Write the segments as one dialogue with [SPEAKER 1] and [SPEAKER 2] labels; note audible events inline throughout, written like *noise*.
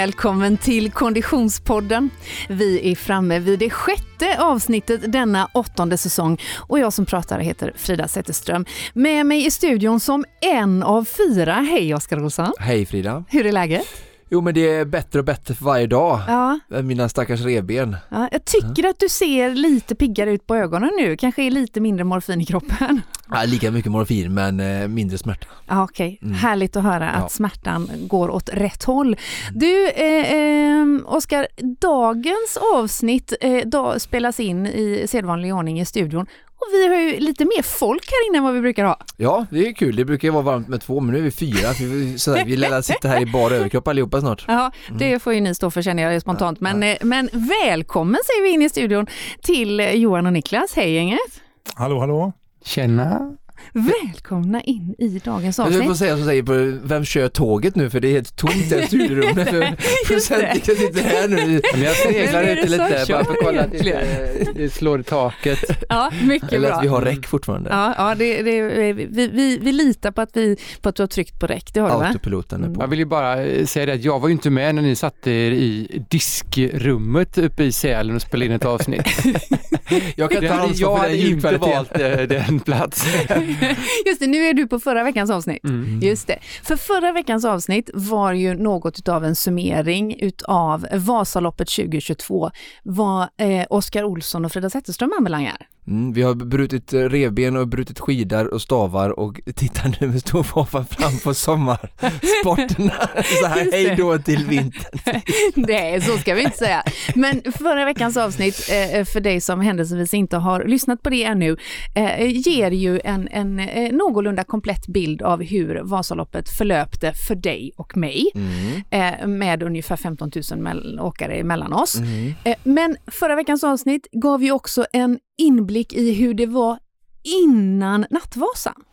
[SPEAKER 1] Välkommen till Konditionspodden. Vi är framme vid det sjätte avsnittet denna åttonde säsong och jag som pratar heter Frida Zetterström. Med mig i studion som en av fyra. Hej Oskar Olsson!
[SPEAKER 2] Hej Frida!
[SPEAKER 1] Hur är läget?
[SPEAKER 2] Jo men det är bättre och bättre för varje dag.
[SPEAKER 1] Ja,
[SPEAKER 2] Mina stackars revben.
[SPEAKER 1] ja, jag tycker att du ser lite piggare ut på ögonen nu. Kanske är lite mindre morfin i kroppen.
[SPEAKER 2] Ja, lika mycket morfin men eh, mindre smärta.
[SPEAKER 1] Ja, Okej, härligt att höra att
[SPEAKER 2] Ja.
[SPEAKER 1] smärtan går åt rätt håll. Du, eh, eh, Oskar, dagens avsnitt eh, dag, spelas in i sedvanlig ordning i studion och vi har ju lite mer folk här inne än vad vi brukar ha.
[SPEAKER 2] Ja det är kul, det brukar ju vara varmt med två men nu är vi fyra. Vi, sådär, vi lär sitta här i bara överkropp allihopa snart.
[SPEAKER 1] Ja, det får ju ni stå för känner jag spontant. Men, eh, men välkommen säger vi in i studion till Johan och Niklas. Hej gänget!
[SPEAKER 3] Hallå, hallå.
[SPEAKER 4] Känna.
[SPEAKER 1] Välkomna in i dagens
[SPEAKER 2] Jag får
[SPEAKER 1] avsnitt.
[SPEAKER 2] säga som säger på vem kör tåget nu för det är helt tomt i *laughs* studierummet för producenten sitter här nu.
[SPEAKER 4] Men jag sneglar
[SPEAKER 1] som
[SPEAKER 4] lite bara för att kolla att det, inte- det slår i taket.
[SPEAKER 1] Ja, mycket
[SPEAKER 2] Eller
[SPEAKER 1] bra.
[SPEAKER 2] att vi har räck fortfarande.
[SPEAKER 1] Ja, ja det, det, vi, vi, vi litar på att, vi, på att du har tryckt på räck, det har du va?
[SPEAKER 2] Autopiloten är på.
[SPEAKER 4] Jag vill ju bara eh, säga det att jag var ju inte med när ni satte er i diskrummet uppe i Sälen och spelade in ett avsnitt. *laughs*
[SPEAKER 2] Jag kan ta ansvar
[SPEAKER 4] jag
[SPEAKER 2] för den
[SPEAKER 4] hade inte valt eh, den platsen. *laughs* *laughs*
[SPEAKER 1] Just det, nu är du på förra veckans avsnitt.
[SPEAKER 4] Mm.
[SPEAKER 1] Just det. För förra veckans avsnitt var ju något utav en summering utav Vasaloppet 2022 vad eh, Oskar Olsson och Frida Zetterström anbelangar.
[SPEAKER 2] Mm, vi har brutit eh, revben och brutit skidor och stavar och tittar nu med stor förhoppning fram på sommarsporterna. *laughs* Så här, hej då till vintern. *laughs*
[SPEAKER 1] Nej, så ska vi inte säga. Men förra veckans avsnitt, eh, för dig som händelsevis inte har lyssnat på det ännu, eh, ger ju en, en eh, någorlunda komplett bild av hur Vasaloppet förlöpte för dig och mig.
[SPEAKER 2] Mm.
[SPEAKER 1] eh, med ungefär 15 000 mell- åkare emellan oss.
[SPEAKER 2] Mm.
[SPEAKER 1] Eh, men förra veckans avsnitt gav ju också en inblick i hur det var innan Nattvasan.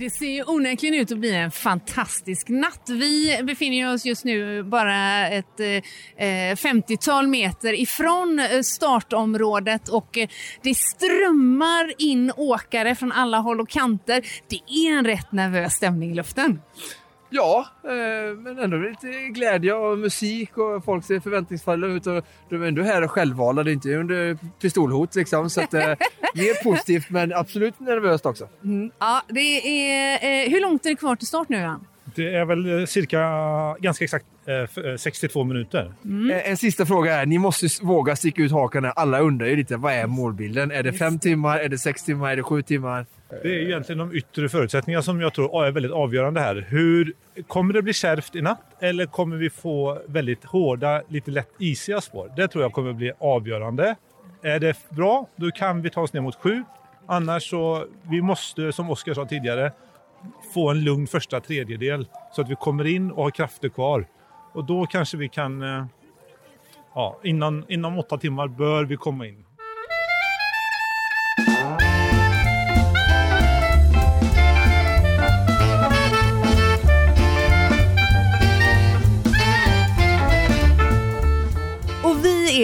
[SPEAKER 1] Det ser ju onekligen ut att bli en fantastisk natt. Vi befinner oss just nu bara ett eh, eh, 50-tal meter ifrån eh, startområdet och eh, det strömmar in åkare från alla håll och kanter. Det är en rätt nervös stämning i luften.
[SPEAKER 2] Ja, eh, men ändå lite glädje och musik och folk ser förväntningsfulla ut och de är ändå här och självvalda, det är inte under pistolhot liksom. Så att, eh, *laughs* mer positivt men absolut nervöst också.
[SPEAKER 1] Ja, det är, eh, hur långt är det kvar till start nu Johan?
[SPEAKER 3] Det är väl eh, cirka, ganska exakt eh, f- eh, 62 minuter.
[SPEAKER 2] Eh, En sista fråga är, ni måste våga sticka ut hakan här. Alla undrar ju lite, vad är målbilden? Är det fem timmar, är det sex timmar, är det sju timmar?
[SPEAKER 3] Det är ju egentligen de yttre förutsättningarna som jag tror är väldigt avgörande här. Hur, kommer det bli kärvt i natt eller kommer vi få väldigt hårda, lite lätt isiga spår? Det tror jag kommer bli avgörande. Är det bra, då kan vi ta oss ner mot sju. Annars så, vi måste, som Oskar sa tidigare, få en lugn första tredjedel så att vi kommer in och har krafter kvar. Och då kanske vi kan... Eh, ja, innan, inom åtta timmar bör vi komma in.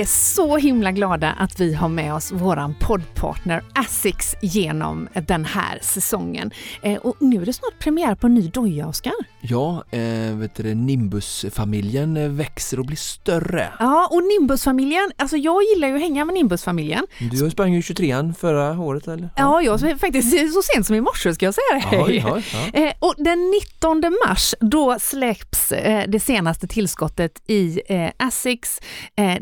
[SPEAKER 1] Är så himla glada att vi har med oss våran poddpartner Asics genom den här säsongen. Eh, och nu är det snart premiär på en ny doja, Oskar.
[SPEAKER 2] Ja, eh, vet du, Nimbus-familjen eh, växer och blir större.
[SPEAKER 1] Ja, och Nimbus-familjen, alltså jag gillar ju att hänga med Nimbus-familjen.
[SPEAKER 2] Du sprang ju 23an förra året eller?
[SPEAKER 1] Ja, jag så- faktiskt *laughs* så sent som i morse ska jag säga det.
[SPEAKER 2] Oj, ja.
[SPEAKER 1] Eh, och den 19 mars då släpps eh, det senaste tillskottet i Asics eh,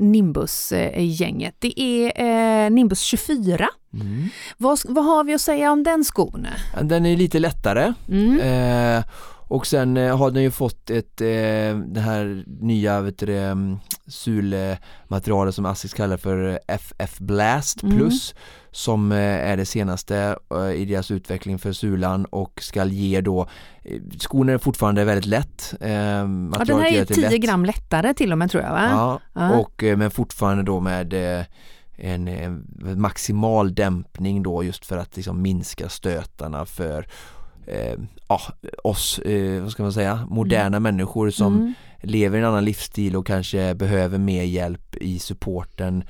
[SPEAKER 1] Nimbus-gänget. Det är eh, Nimbus 24. Vad, vad har vi att säga om den skon?
[SPEAKER 2] Den är lite lättare
[SPEAKER 1] Mm.
[SPEAKER 2] eh, Och sen eh, har den ju fått ett, eh, det här nya vet du, mm, Sule-materialet som Asics kallar för FF Blast
[SPEAKER 1] Mm.
[SPEAKER 2] Som eh, är det senaste eh, i deras utveckling för Sulan och ska ge då eh, Skon är fortfarande väldigt lätt. Eh,
[SPEAKER 1] Ja, den här är
[SPEAKER 2] att det
[SPEAKER 1] 10
[SPEAKER 2] lätt.
[SPEAKER 1] gram lättare till och med tror jag va?
[SPEAKER 2] Ja,
[SPEAKER 1] Ja.
[SPEAKER 2] och, men fortfarande då med en, en maximal dämpning då just för att liksom minska stötarna för eh, ja, oss, eh, vad ska man säga, moderna människor som
[SPEAKER 1] Mm.
[SPEAKER 2] lever i en annan livsstil och kanske behöver mer hjälp i supporten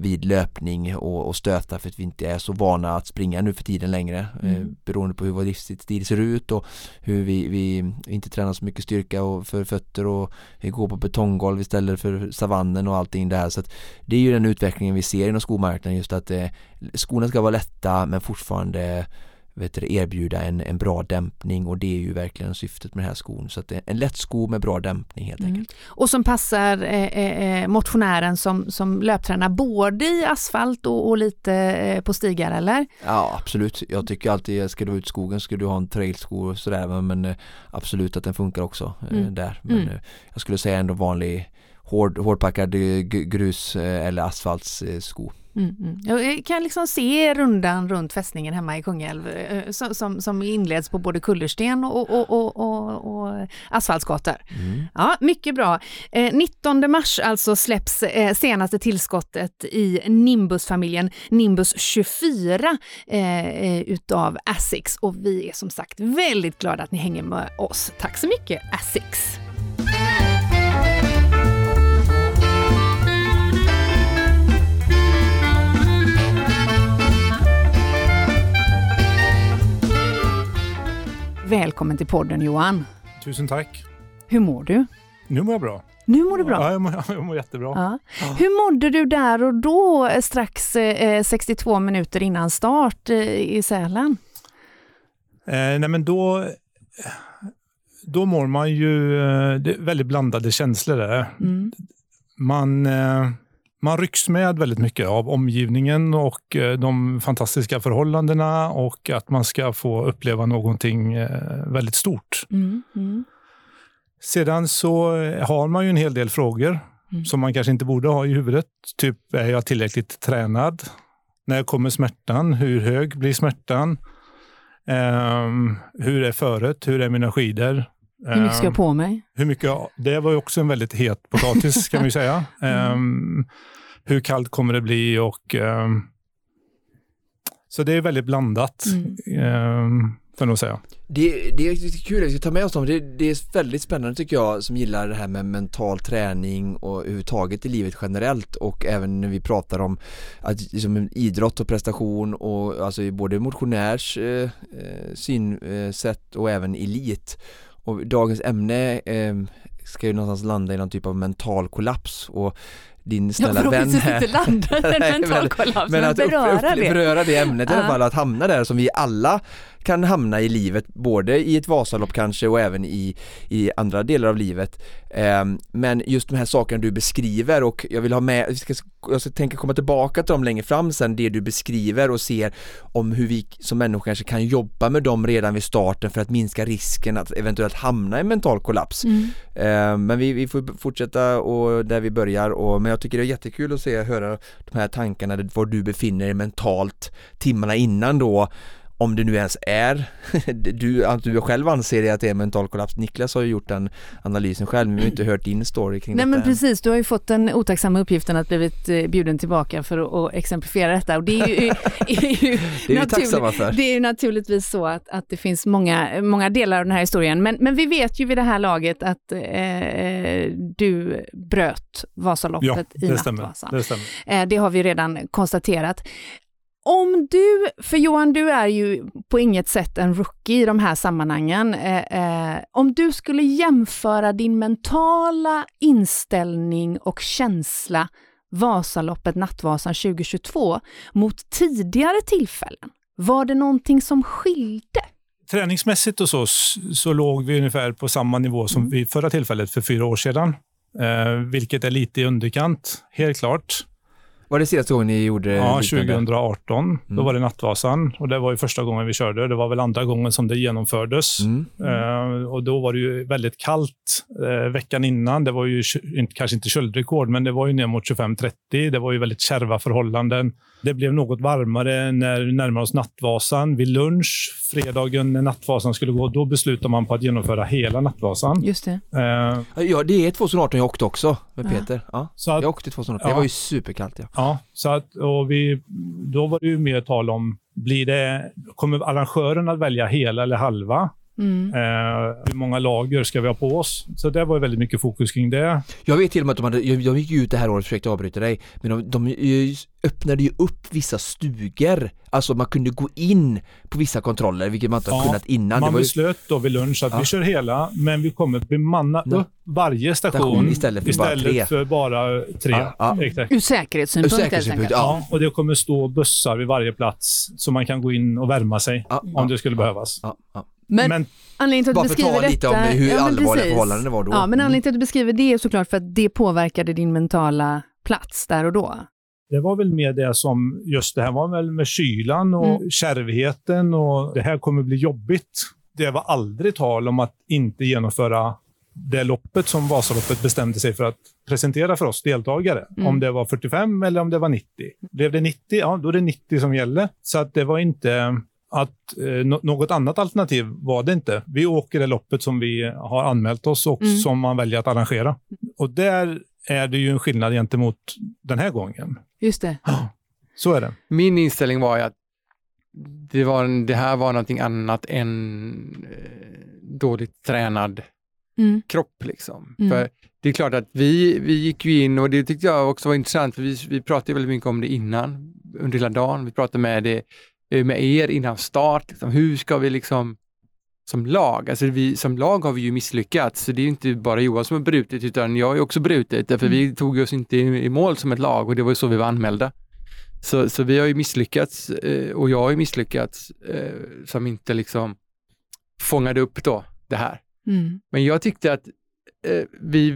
[SPEAKER 2] vid löpning och, och stöta för att vi inte är så vana att springa nu för tiden längre eh,
[SPEAKER 1] Mm.
[SPEAKER 2] beroende på hur vår livsstil ser ut och hur vi, vi inte tränar så mycket styrka och för fötter och vi går på betonggolv istället för savannen och allting det här så att det är ju den utvecklingen vi ser inom skomarknaden just att eh, skorna ska vara lätta men fortfarande vet du, erbjuda en, en bra dämpning och det är ju verkligen syftet med den här skon så att det är en lätt sko med bra dämpning helt
[SPEAKER 1] Mm.
[SPEAKER 2] enkelt.
[SPEAKER 1] Och som passar eh, eh, motionären som, som löptränar både i asfalt och, och lite eh, på stigar eller?
[SPEAKER 2] Ja absolut, jag tycker alltid ska du ut i skogen ska du ha en trailsko och sådär men, men eh, absolut att den funkar också eh,
[SPEAKER 1] Mm.
[SPEAKER 2] där men
[SPEAKER 1] Mm.
[SPEAKER 2] eh, jag skulle säga ändå vanlig hård, hårdpackad eh, grus eh, eller asfaltssko.
[SPEAKER 1] Mm, mm. Jag kan liksom se rundan runt fästningen hemma i Kungälv eh, som, som, inleds på både kullersten och, och, och, och, och asfaltsgator.
[SPEAKER 2] Mm.
[SPEAKER 1] Ja, mycket bra. Eh, 19 mars alltså släpps eh, senaste tillskottet i Nimbus-familjen, Nimbus 24 eh, eh, utav Asics och vi är som sagt väldigt glada att ni hänger med oss. Tack så mycket Asics! Välkommen till podden Johan.
[SPEAKER 3] Tusen tack.
[SPEAKER 1] Hur mår du?
[SPEAKER 3] Nu mår jag bra.
[SPEAKER 1] Nu mår du bra?
[SPEAKER 3] Ja, jag mår, *laughs* jag mår jättebra.
[SPEAKER 1] Ja. Hur mådde du där och då eh, strax eh, 62 minuter innan start eh, i Sälen?
[SPEAKER 3] Eh, nej men då, då mår man ju eh, det är väldigt blandade känslor där.
[SPEAKER 1] Mm.
[SPEAKER 3] Man, eh, man rycks med väldigt mycket av omgivningen och eh, de fantastiska förhållandena och att man ska få uppleva någonting eh, väldigt stort.
[SPEAKER 1] Mm. Mm.
[SPEAKER 3] Sedan så eh, har man ju en hel del frågor
[SPEAKER 1] Mm.
[SPEAKER 3] som man kanske inte borde ha i huvudet. Typ, är jag tillräckligt tränad? När kommer smärtan? Hur hög blir smärtan? Ehm, hur är föret? Hur är mina skidor?
[SPEAKER 1] Hur mycket ska jag
[SPEAKER 3] Ehm,
[SPEAKER 1] på mig?
[SPEAKER 3] hur mycket, det var ju också en väldigt het potatis kan man ju säga. *laughs* Ehm, hur kallt kommer det bli? Och, ehm, så det är väldigt blandat,
[SPEAKER 1] Mm.
[SPEAKER 3] får jag nog säga.
[SPEAKER 2] Det, det är kul, jag ska ta med oss dem. Det, det är väldigt spännande tycker jag som gillar det här med mental träning och överhuvudtaget i livet generellt och även när vi pratar om att, liksom, idrott och prestation och alltså i både motionärs eh, eh, synsätt och även elit. Och dagens ämne eh, ska ju någonstans landa i någon typ av mental kollaps. Och din snälla vän
[SPEAKER 1] förhoppningsvis
[SPEAKER 2] här
[SPEAKER 1] inte landa i *laughs* en
[SPEAKER 2] Nej,
[SPEAKER 1] mental
[SPEAKER 2] men-
[SPEAKER 1] men,
[SPEAKER 2] att upp,
[SPEAKER 1] beröra
[SPEAKER 2] upp,
[SPEAKER 1] det.
[SPEAKER 2] beröra det ämnet i alla
[SPEAKER 1] Ja.
[SPEAKER 2] fall, att hamna där som vi alla kan hamna i livet, både i ett Vasalopp kanske och även i, i andra delar av livet. Ehm, men just de här sakerna du beskriver och jag vill ha med, jag ska, jag ska tänka komma tillbaka till dem längre fram sen, det du beskriver och ser om hur vi som människor kanske kan jobba med dem redan vid starten för att minska risken att eventuellt hamna i en mental kollaps.
[SPEAKER 1] Mm.
[SPEAKER 2] Eh, Men vi, vi får fortsätta och där vi börjar och, men jag tycker det är jättekul att se, höra de här tankarna, var du befinner dig mentalt timmarna innan då om det nu ens är, *laughs* du, att du själv anser det att det är mental kollaps. Niklas har ju gjort den analysen själv, men vi har inte hört din story kring
[SPEAKER 1] Nej
[SPEAKER 2] detta
[SPEAKER 1] men
[SPEAKER 2] än.
[SPEAKER 1] precis, du har ju fått den otacksamma uppgiften att blivit eh, bjuden tillbaka för att, exemplifiera detta och det är ju, *laughs* är ju,
[SPEAKER 2] Det är vi
[SPEAKER 1] naturligt-
[SPEAKER 2] tacksamma för.
[SPEAKER 1] Det är ju naturligtvis så att, att det finns många, många delar av den här historien, men, men vi vet ju vid det här laget att eh, du bröt
[SPEAKER 3] Ja,
[SPEAKER 1] Vasaloppet i
[SPEAKER 3] det stämmer.
[SPEAKER 1] Nattvasan.
[SPEAKER 3] Det stämmer.
[SPEAKER 1] Eh, det har vi redan konstaterat. Om du, för Johan, du är ju på inget sätt en rookie i de här sammanhangen. Eh, eh, om du skulle jämföra din mentala inställning och känsla Vasaloppet Nattvasan 2022 mot tidigare tillfällen, var det någonting som skilde?
[SPEAKER 3] Träningsmässigt och så, så låg vi ungefär på samma nivå som
[SPEAKER 1] Mm.
[SPEAKER 3] vid förra tillfället för fyra år sedan. Eh, vilket är lite i underkant, helt klart.
[SPEAKER 2] Var det senaste gången ni gjorde
[SPEAKER 3] Ja,
[SPEAKER 2] liknande?
[SPEAKER 3] 2018. Då
[SPEAKER 2] Mm.
[SPEAKER 3] var det Nattvasan och det var ju första gången vi körde. Det var väl andra gången som det genomfördes.
[SPEAKER 2] Mm.
[SPEAKER 3] Eh, och då var det ju väldigt kallt eh, veckan innan. Det var ju kanske inte köldrekord, men det var ju ner mot 25-30. Det var ju väldigt kärva förhållanden. Det blev något varmare när vi närmade oss Nattvasan. Vid lunch, fredagen när Nattvasan skulle gå, då beslutade man på att genomföra hela Nattvasan.
[SPEAKER 1] Just det.
[SPEAKER 3] Eh,
[SPEAKER 2] Ja, det är 2018 jag åkte också med. Peter. Ja.
[SPEAKER 3] så att,
[SPEAKER 2] Jag åkte 2018. Det
[SPEAKER 3] Ja.
[SPEAKER 2] var ju superkallt ja.
[SPEAKER 3] Ja, så att, och vi, då var det ju mer tal om, blir det, kommer arrangören att välja hela eller halva?
[SPEAKER 1] Mm.
[SPEAKER 3] Eh, hur många lager ska vi ha på oss? Så det var väldigt mycket fokus kring det.
[SPEAKER 2] Jag vet till och med att de hade, de gick ju ut det här året, försökte avbryta dig, men de, de eh, öppnade ju upp vissa stugor. Alltså man kunde gå in på vissa kontroller, vilket man inte har
[SPEAKER 3] Ja,
[SPEAKER 2] kunnat innan.
[SPEAKER 3] Man
[SPEAKER 2] det var ju
[SPEAKER 3] beslöt då vid lunch att
[SPEAKER 2] Ja.
[SPEAKER 3] vi kör hela, men vi kommer bemanna
[SPEAKER 2] Ja.
[SPEAKER 3] upp varje station,
[SPEAKER 2] Station istället för bara tre.
[SPEAKER 3] istället för bara tre.
[SPEAKER 2] Ja, ja.
[SPEAKER 3] Exakt.
[SPEAKER 1] Ur säkerhetssynpunkt
[SPEAKER 2] Ur säkerhetssynpunkt, ja.
[SPEAKER 3] Ja, och det kommer stå bussar vid varje plats så man kan gå in och värma sig
[SPEAKER 2] Ja,
[SPEAKER 3] om det skulle behövas.
[SPEAKER 1] Men,
[SPEAKER 3] Men
[SPEAKER 1] anledningen till att
[SPEAKER 2] Bara
[SPEAKER 1] du
[SPEAKER 2] för att
[SPEAKER 1] beskriver
[SPEAKER 2] ta lite
[SPEAKER 1] detta...
[SPEAKER 2] om hur
[SPEAKER 1] ja,
[SPEAKER 2] allvarliga förhållanden det var då.
[SPEAKER 1] Ja, men
[SPEAKER 2] Mm.
[SPEAKER 1] anledningen till att du beskriver det är såklart för att det påverkade din mentala plats där och då.
[SPEAKER 3] det var väl mer det som, just det här var väl med kylan och
[SPEAKER 1] Mm.
[SPEAKER 3] kärvheten och det här kommer bli jobbigt. Det var aldrig tal om att inte genomföra det loppet som Vasaloppet bestämde sig för att presentera för oss deltagare.
[SPEAKER 1] Mm.
[SPEAKER 3] Om det var 45 eller om det var 90. Blev det 90, ja då är det 90 som gäller. Så att det var inte att eh, nå- något annat alternativ var det inte. Vi åker det loppet som vi har anmält oss och
[SPEAKER 1] Mm.
[SPEAKER 3] som man väljer att arrangera. Och där är det ju en skillnad gentemot den här gången.
[SPEAKER 1] Just det.
[SPEAKER 3] Så är det.
[SPEAKER 4] Min inställning var ju att det, var, det här var någonting annat än eh, dåligt tränad
[SPEAKER 1] Mm.
[SPEAKER 4] kropp. Liksom.
[SPEAKER 1] Mm.
[SPEAKER 4] För det är klart att vi, vi gick ju in och det tyckte jag också var intressant för vi, vi pratade väldigt mycket om det innan, under hela dagen. Vi pratade med, det, eh, med er innan start. Liksom. Hur ska vi liksom som lag, alltså vi, som lag har vi ju misslyckats, så det är inte bara Johan som har brutit utan jag har också brutit, därför
[SPEAKER 1] Mm.
[SPEAKER 4] vi tog oss inte i, i mål som ett lag och det var ju så vi var anmälda. Så, så vi har ju misslyckats eh, och jag har ju misslyckats eh, som inte liksom fångade upp då det här.
[SPEAKER 1] Mm.
[SPEAKER 4] Men jag tyckte att vi,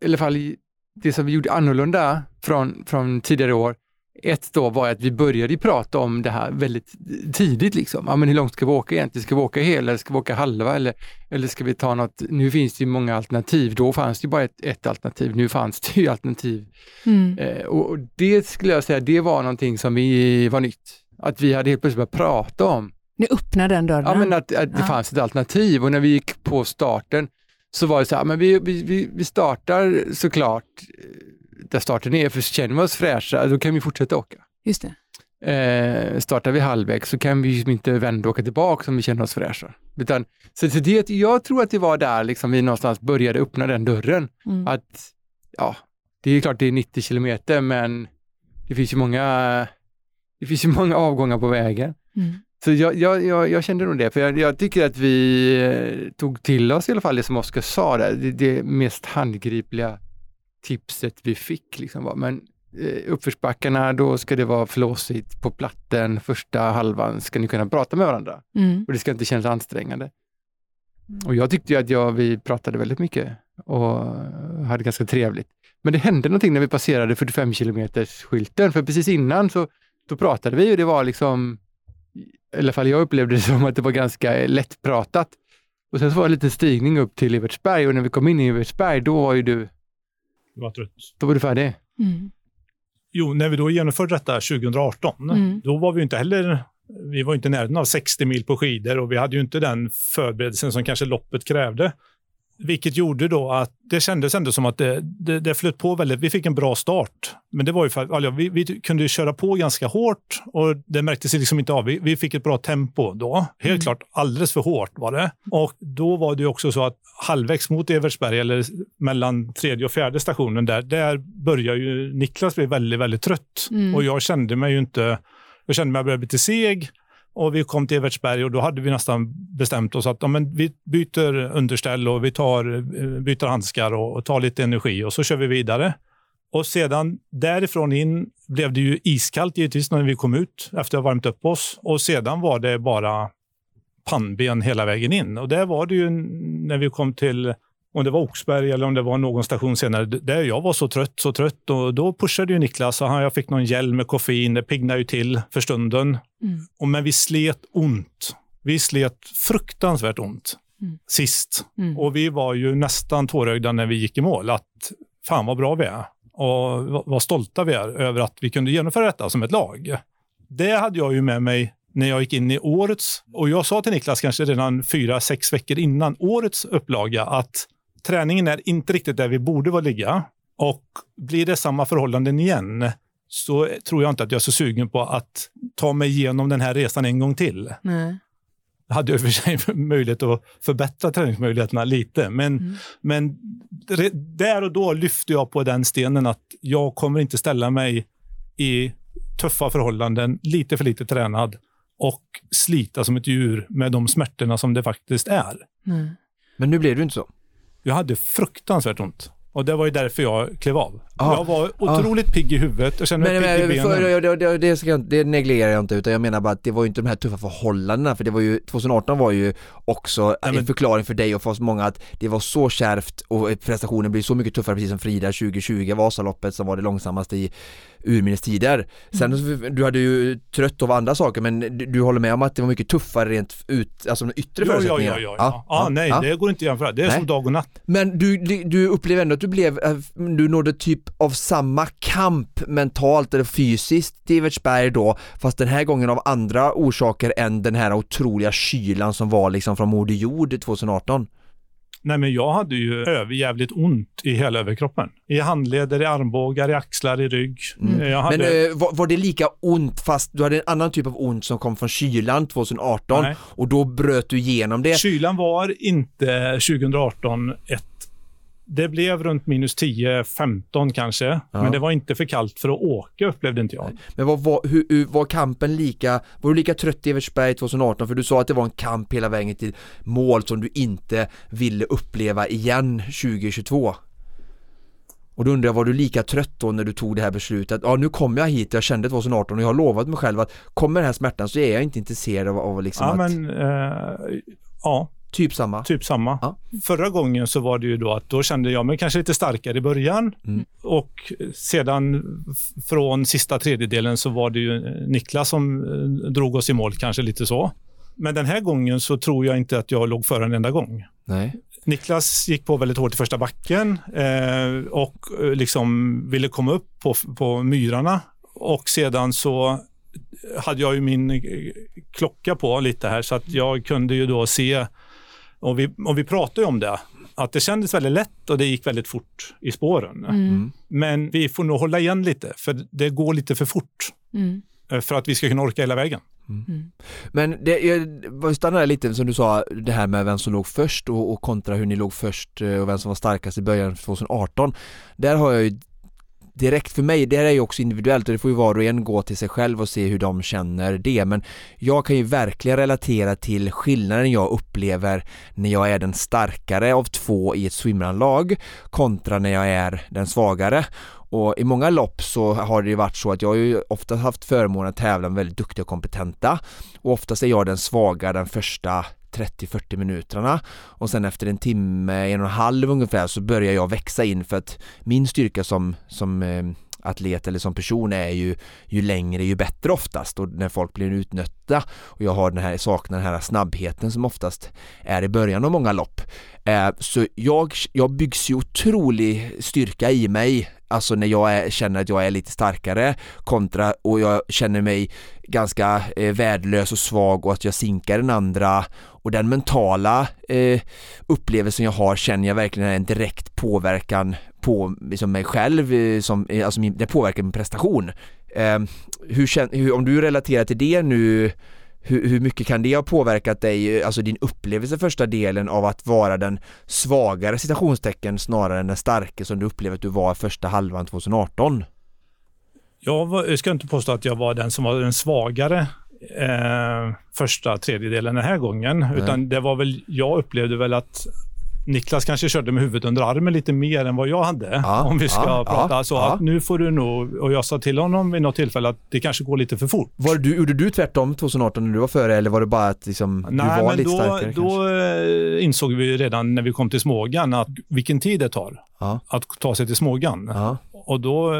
[SPEAKER 4] i alla fall det som vi gjorde annorlunda från, från tidigare år, ett då var att vi började prata om det här väldigt tidigt. Liksom. Ja, men hur långt ska vi åka egentligen? Ska vi åka hela eller ska vi åka halva? Eller, eller ska vi ta något? Nu finns det ju många alternativ. Då fanns det bara ett, ett alternativ. Nu fanns det ju alternativ.
[SPEAKER 1] Mm.
[SPEAKER 4] Eh, och, det skulle jag säga, det var någonting som vi var nytt. Att vi hade helt plötsligt börjat prata om
[SPEAKER 1] Ni öppnar den dörren.
[SPEAKER 4] Ja, men att, att det
[SPEAKER 1] Ja.
[SPEAKER 4] fanns ett alternativ och när vi gick på starten så var det så här, men vi, vi, vi, vi startar såklart eh, där starten är, för känner vi oss fräscha, då kan vi fortsätta åka.
[SPEAKER 1] Just det.
[SPEAKER 4] Eh, startar vi halvvägs så kan vi ju inte vända och åka tillbaka om vi känner oss fräscha. Utan, så, så det, jag tror att det var där liksom vi någonstans började öppna den dörren.
[SPEAKER 1] Mm.
[SPEAKER 4] Att, ja, det är klart det är 90 kilometer, men det finns ju många, det finns ju många avgångar på vägen.
[SPEAKER 1] Mm.
[SPEAKER 4] Så jag, jag, jag, jag kände nog det, för jag, jag tycker att vi eh, tog till oss i alla fall det som Oskar sa där, det, det mest handgripliga tipset vi fick. Liksom var, men eh, uppförsbackarna, då ska det vara flåsigt på platten, första halvan ska ni kunna prata med varandra
[SPEAKER 1] Mm.
[SPEAKER 4] och det ska inte kännas ansträngande. Och jag tyckte att jag, vi pratade väldigt mycket och hade ganska trevligt. Men det hände någonting när vi passerade 45 kilometers skylten för precis innan så då pratade vi och det var liksom, i alla fall jag upplevde det *laughs* som att det var ganska lättpratat. Och sen så var det en liten stigning upp till Evertsberg och när vi kom in i Evertsberg då var ju du,
[SPEAKER 3] var trött.
[SPEAKER 4] då var du färdig.
[SPEAKER 1] Mm.
[SPEAKER 3] Jo, när vi då genomförde detta 2018,
[SPEAKER 1] Mm.
[SPEAKER 3] då var vi inte heller vi var inte i närheten av 60 mil på skidor och vi hade ju inte den förberedelsen som kanske loppet krävde. Vilket gjorde då att det kändes ändå som att det, det, det flöt på väldigt. Vi fick en bra start, men det var ju för att ja, vi, vi kunde köra på ganska hårt och det märktes liksom inte av. Vi, vi fick ett bra tempo då. Helt
[SPEAKER 1] Mm.
[SPEAKER 3] klart alldeles för hårt var det. Och då var det ju också så att halvvägs mot Evertsberg, eller mellan tredje och fjärde stationen där, där börjar ju Niklas bli väldigt, väldigt trött.
[SPEAKER 1] Mm.
[SPEAKER 3] Och jag kände mig ju inte, jag kände mig började bli lite seg. Och vi kom till Evertsberg och då hade vi nästan bestämt oss att ja, men vi byter underställ och vi tar, eh, byter handskar och, och tar lite energi och så kör vi vidare. Och sedan därifrån in blev det ju iskallt givetvis när vi kom ut efter att ha värmt upp oss. Och sedan var det bara pannben hela vägen in. Och där var det ju när vi kom till om det var Oxberg eller om det var någon station senare, där jag var så trött, så trött. Och då pushade ju Niklas och jag fick någon gel med koffein. Det piggnade ju till för stunden.
[SPEAKER 1] Mm.
[SPEAKER 3] Och men vi slet ont. Vi slet fruktansvärt ont
[SPEAKER 1] Mm.
[SPEAKER 3] sist.
[SPEAKER 1] Mm.
[SPEAKER 3] Och vi var ju nästan tårögda när vi gick i mål. Att fan vad bra vi är. Och vad stolta vi är över att vi kunde genomföra detta som ett lag. Det hade jag ju med mig när jag gick in i årets, och jag sa till Niklas kanske redan fyra, sex veckor innan årets upplaga att träningen är inte riktigt där vi borde vara ligga. Och blir det samma förhållanden igen så tror jag inte att jag är så sugen på att ta mig igenom den här resan en gång till.
[SPEAKER 1] Nej.
[SPEAKER 3] Jag hade i och för sig *laughs* möjlighet att förbättra träningsmöjligheterna lite, men,
[SPEAKER 1] Mm.
[SPEAKER 3] men där och då lyfte jag på den stenen att jag kommer inte ställa mig i tuffa förhållanden, lite för lite tränad och slita som ett djur med de smärtorna som det faktiskt är.
[SPEAKER 1] Nej.
[SPEAKER 2] Men nu blev du inte så.
[SPEAKER 3] Jag hade fruktansvärt ont. Och det var ju därför jag klev av.
[SPEAKER 2] Ah.
[SPEAKER 3] Jag var otroligt pigg i huvudet. Jag kände mig
[SPEAKER 2] Men,
[SPEAKER 3] pigg i benen.
[SPEAKER 2] för, det, det, det, ska jag, det negligerar jag inte utan jag menar bara att det var ju inte de här tuffa förhållandena för det var ju 2018 var ju också
[SPEAKER 3] Nej,
[SPEAKER 2] en
[SPEAKER 3] men-
[SPEAKER 2] förklaring för dig och för oss många att det var så kärvt och prestationen blir så mycket tuffare precis som Frida 2020 Vasaloppet som var det långsammaste i urminnes tider. Sen så- du hade ju trött av andra saker men du, du håller med om att det var mycket tuffare rent ut, alltså de yttre
[SPEAKER 3] Ja, ja,
[SPEAKER 2] förutsättningarna?
[SPEAKER 3] ja, ja, ja. ja, nej,
[SPEAKER 2] ja.
[SPEAKER 3] det går inte att jämföra. Det är
[SPEAKER 2] Nej.
[SPEAKER 3] som dag och natt.
[SPEAKER 2] Men du, du upplever ändå att du blev, eh, du nådde typ av samma kamp mentalt eller fysiskt i Evertsberg då, fast den här gången av andra orsaker än den här otroliga kylan som var liksom från Moder Jord 2018.
[SPEAKER 3] Nej, men jag hade ju överjävligt ont i hela överkroppen. I handleder, i armbågar, i axlar, i rygg.
[SPEAKER 2] Mm.
[SPEAKER 3] Hade...
[SPEAKER 2] Men eh, var, var det lika ont fast du hade en annan typ av ont som kom från kylan 2018
[SPEAKER 3] Nej.
[SPEAKER 2] och då bröt du igenom det?
[SPEAKER 3] Kylan var inte 2018 ett... Det blev runt minus 10-15 kanske,
[SPEAKER 2] Ja.
[SPEAKER 3] men det var inte för kallt för att åka upplevde inte jag.
[SPEAKER 2] Men var, var, hur, hur, var kampen lika, var du lika trött i Evertsberg 2018? För du sa att det var en kamp hela vägen till mål som du inte ville uppleva igen 2022. Och då undrar jag, var du lika trött då när du tog det här beslutet? Ja, nu kommer jag hit, jag kände 2018 och jag har lovat mig själv att kommer den här smärtan så är jag inte intresserad av, av liksom
[SPEAKER 3] Ja,
[SPEAKER 2] att,
[SPEAKER 3] men... Eh, ja,
[SPEAKER 2] typ samma.
[SPEAKER 3] typ samma.
[SPEAKER 2] Ja.
[SPEAKER 3] Förra gången så var det ju då att då kände jag mig kanske lite starkare i början
[SPEAKER 2] Mm.
[SPEAKER 3] och sedan från sista tredjedelen så var det ju Niklas som eh, drog oss i mål kanske lite så. Men den här gången så tror jag inte att jag låg före en enda gång.
[SPEAKER 2] Nej.
[SPEAKER 3] Niklas gick på väldigt hårt i första backen eh, och eh, liksom ville komma upp på, på myrarna och sedan så hade jag ju min eh, klocka på lite här så att jag kunde ju då se och vi, och vi pratade ju om det att det kändes väldigt lätt och det gick väldigt fort i spåren.
[SPEAKER 1] Mm.
[SPEAKER 3] Men vi får nog hålla igen lite för det går lite för fort
[SPEAKER 1] Mm.
[SPEAKER 3] eh, för att vi ska kunna orka hela vägen.
[SPEAKER 2] Men det, jag stannar lite som du sa, det här med vem som låg först och, och kontra hur ni låg först eh, och vem som var starkast i början av 2018. Där har jag ju direkt för mig, det här är ju också individuellt och det får ju var och en gå till sig själv och se hur de känner det. Men jag kan ju verkligen relatera till skillnaden jag upplever när jag är den starkare av två i ett swimrunlag kontra när jag är den svagare. Och i många lopp så har det ju varit så att jag har ju ofta haft förmånen att tävla med väldigt duktiga och kompetenta och oftast är jag den svaga den första 30-40 minuterna. Och sen efter en timme, en och en halv ungefär så börjar jag växa in. För att min styrka som, som eh, atlet eller som person är ju ju längre ju bättre oftast. Och när folk blir utnötta och jag har den här, saknar den här snabbheten som oftast är i början av många lopp eh, så jag, jag byggs ju otrolig styrka i mig. Alltså när jag är, känner att jag är lite starkare kontra och jag känner mig ganska eh, värdelös och svag och att jag sinkar den andra. Och den mentala eh, upplevelsen jag har känner jag verkligen är en direkt påverkan på liksom, mig själv, eh, som, eh, alltså det påverkar min prestation. Eh, hur, hur, om du relaterar till det nu hur, hur mycket kan det ha påverkat dig, alltså din upplevelse första delen av att vara den svagare citationstecken snarare än den starke som du upplevde att du var första halvan 2018?
[SPEAKER 3] Jag, var, jag ska inte påstå att jag var den som var den svagare eh, första tredjedelen den här gången. Utan det var väl, jag upplevde väl att Niklas kanske körde med huvudet under armen lite mer än vad jag hade.
[SPEAKER 2] Ja, *laughs*
[SPEAKER 3] om vi ska
[SPEAKER 2] ja,
[SPEAKER 3] prata
[SPEAKER 2] ja,
[SPEAKER 3] så. Att nu får du nog, och jag sa till honom vid något tillfälle att det kanske går lite för fort.
[SPEAKER 2] Var du, gjorde du tvärtom 2018 när du var före eller var det bara att liksom, du
[SPEAKER 3] Nej,
[SPEAKER 2] var
[SPEAKER 3] men
[SPEAKER 2] lite
[SPEAKER 3] då,
[SPEAKER 2] starkare
[SPEAKER 3] då
[SPEAKER 2] kanske?
[SPEAKER 3] eh, insåg vi redan när vi kom till Smågan att vilken tid det tar att ta sig till Smågan. Och då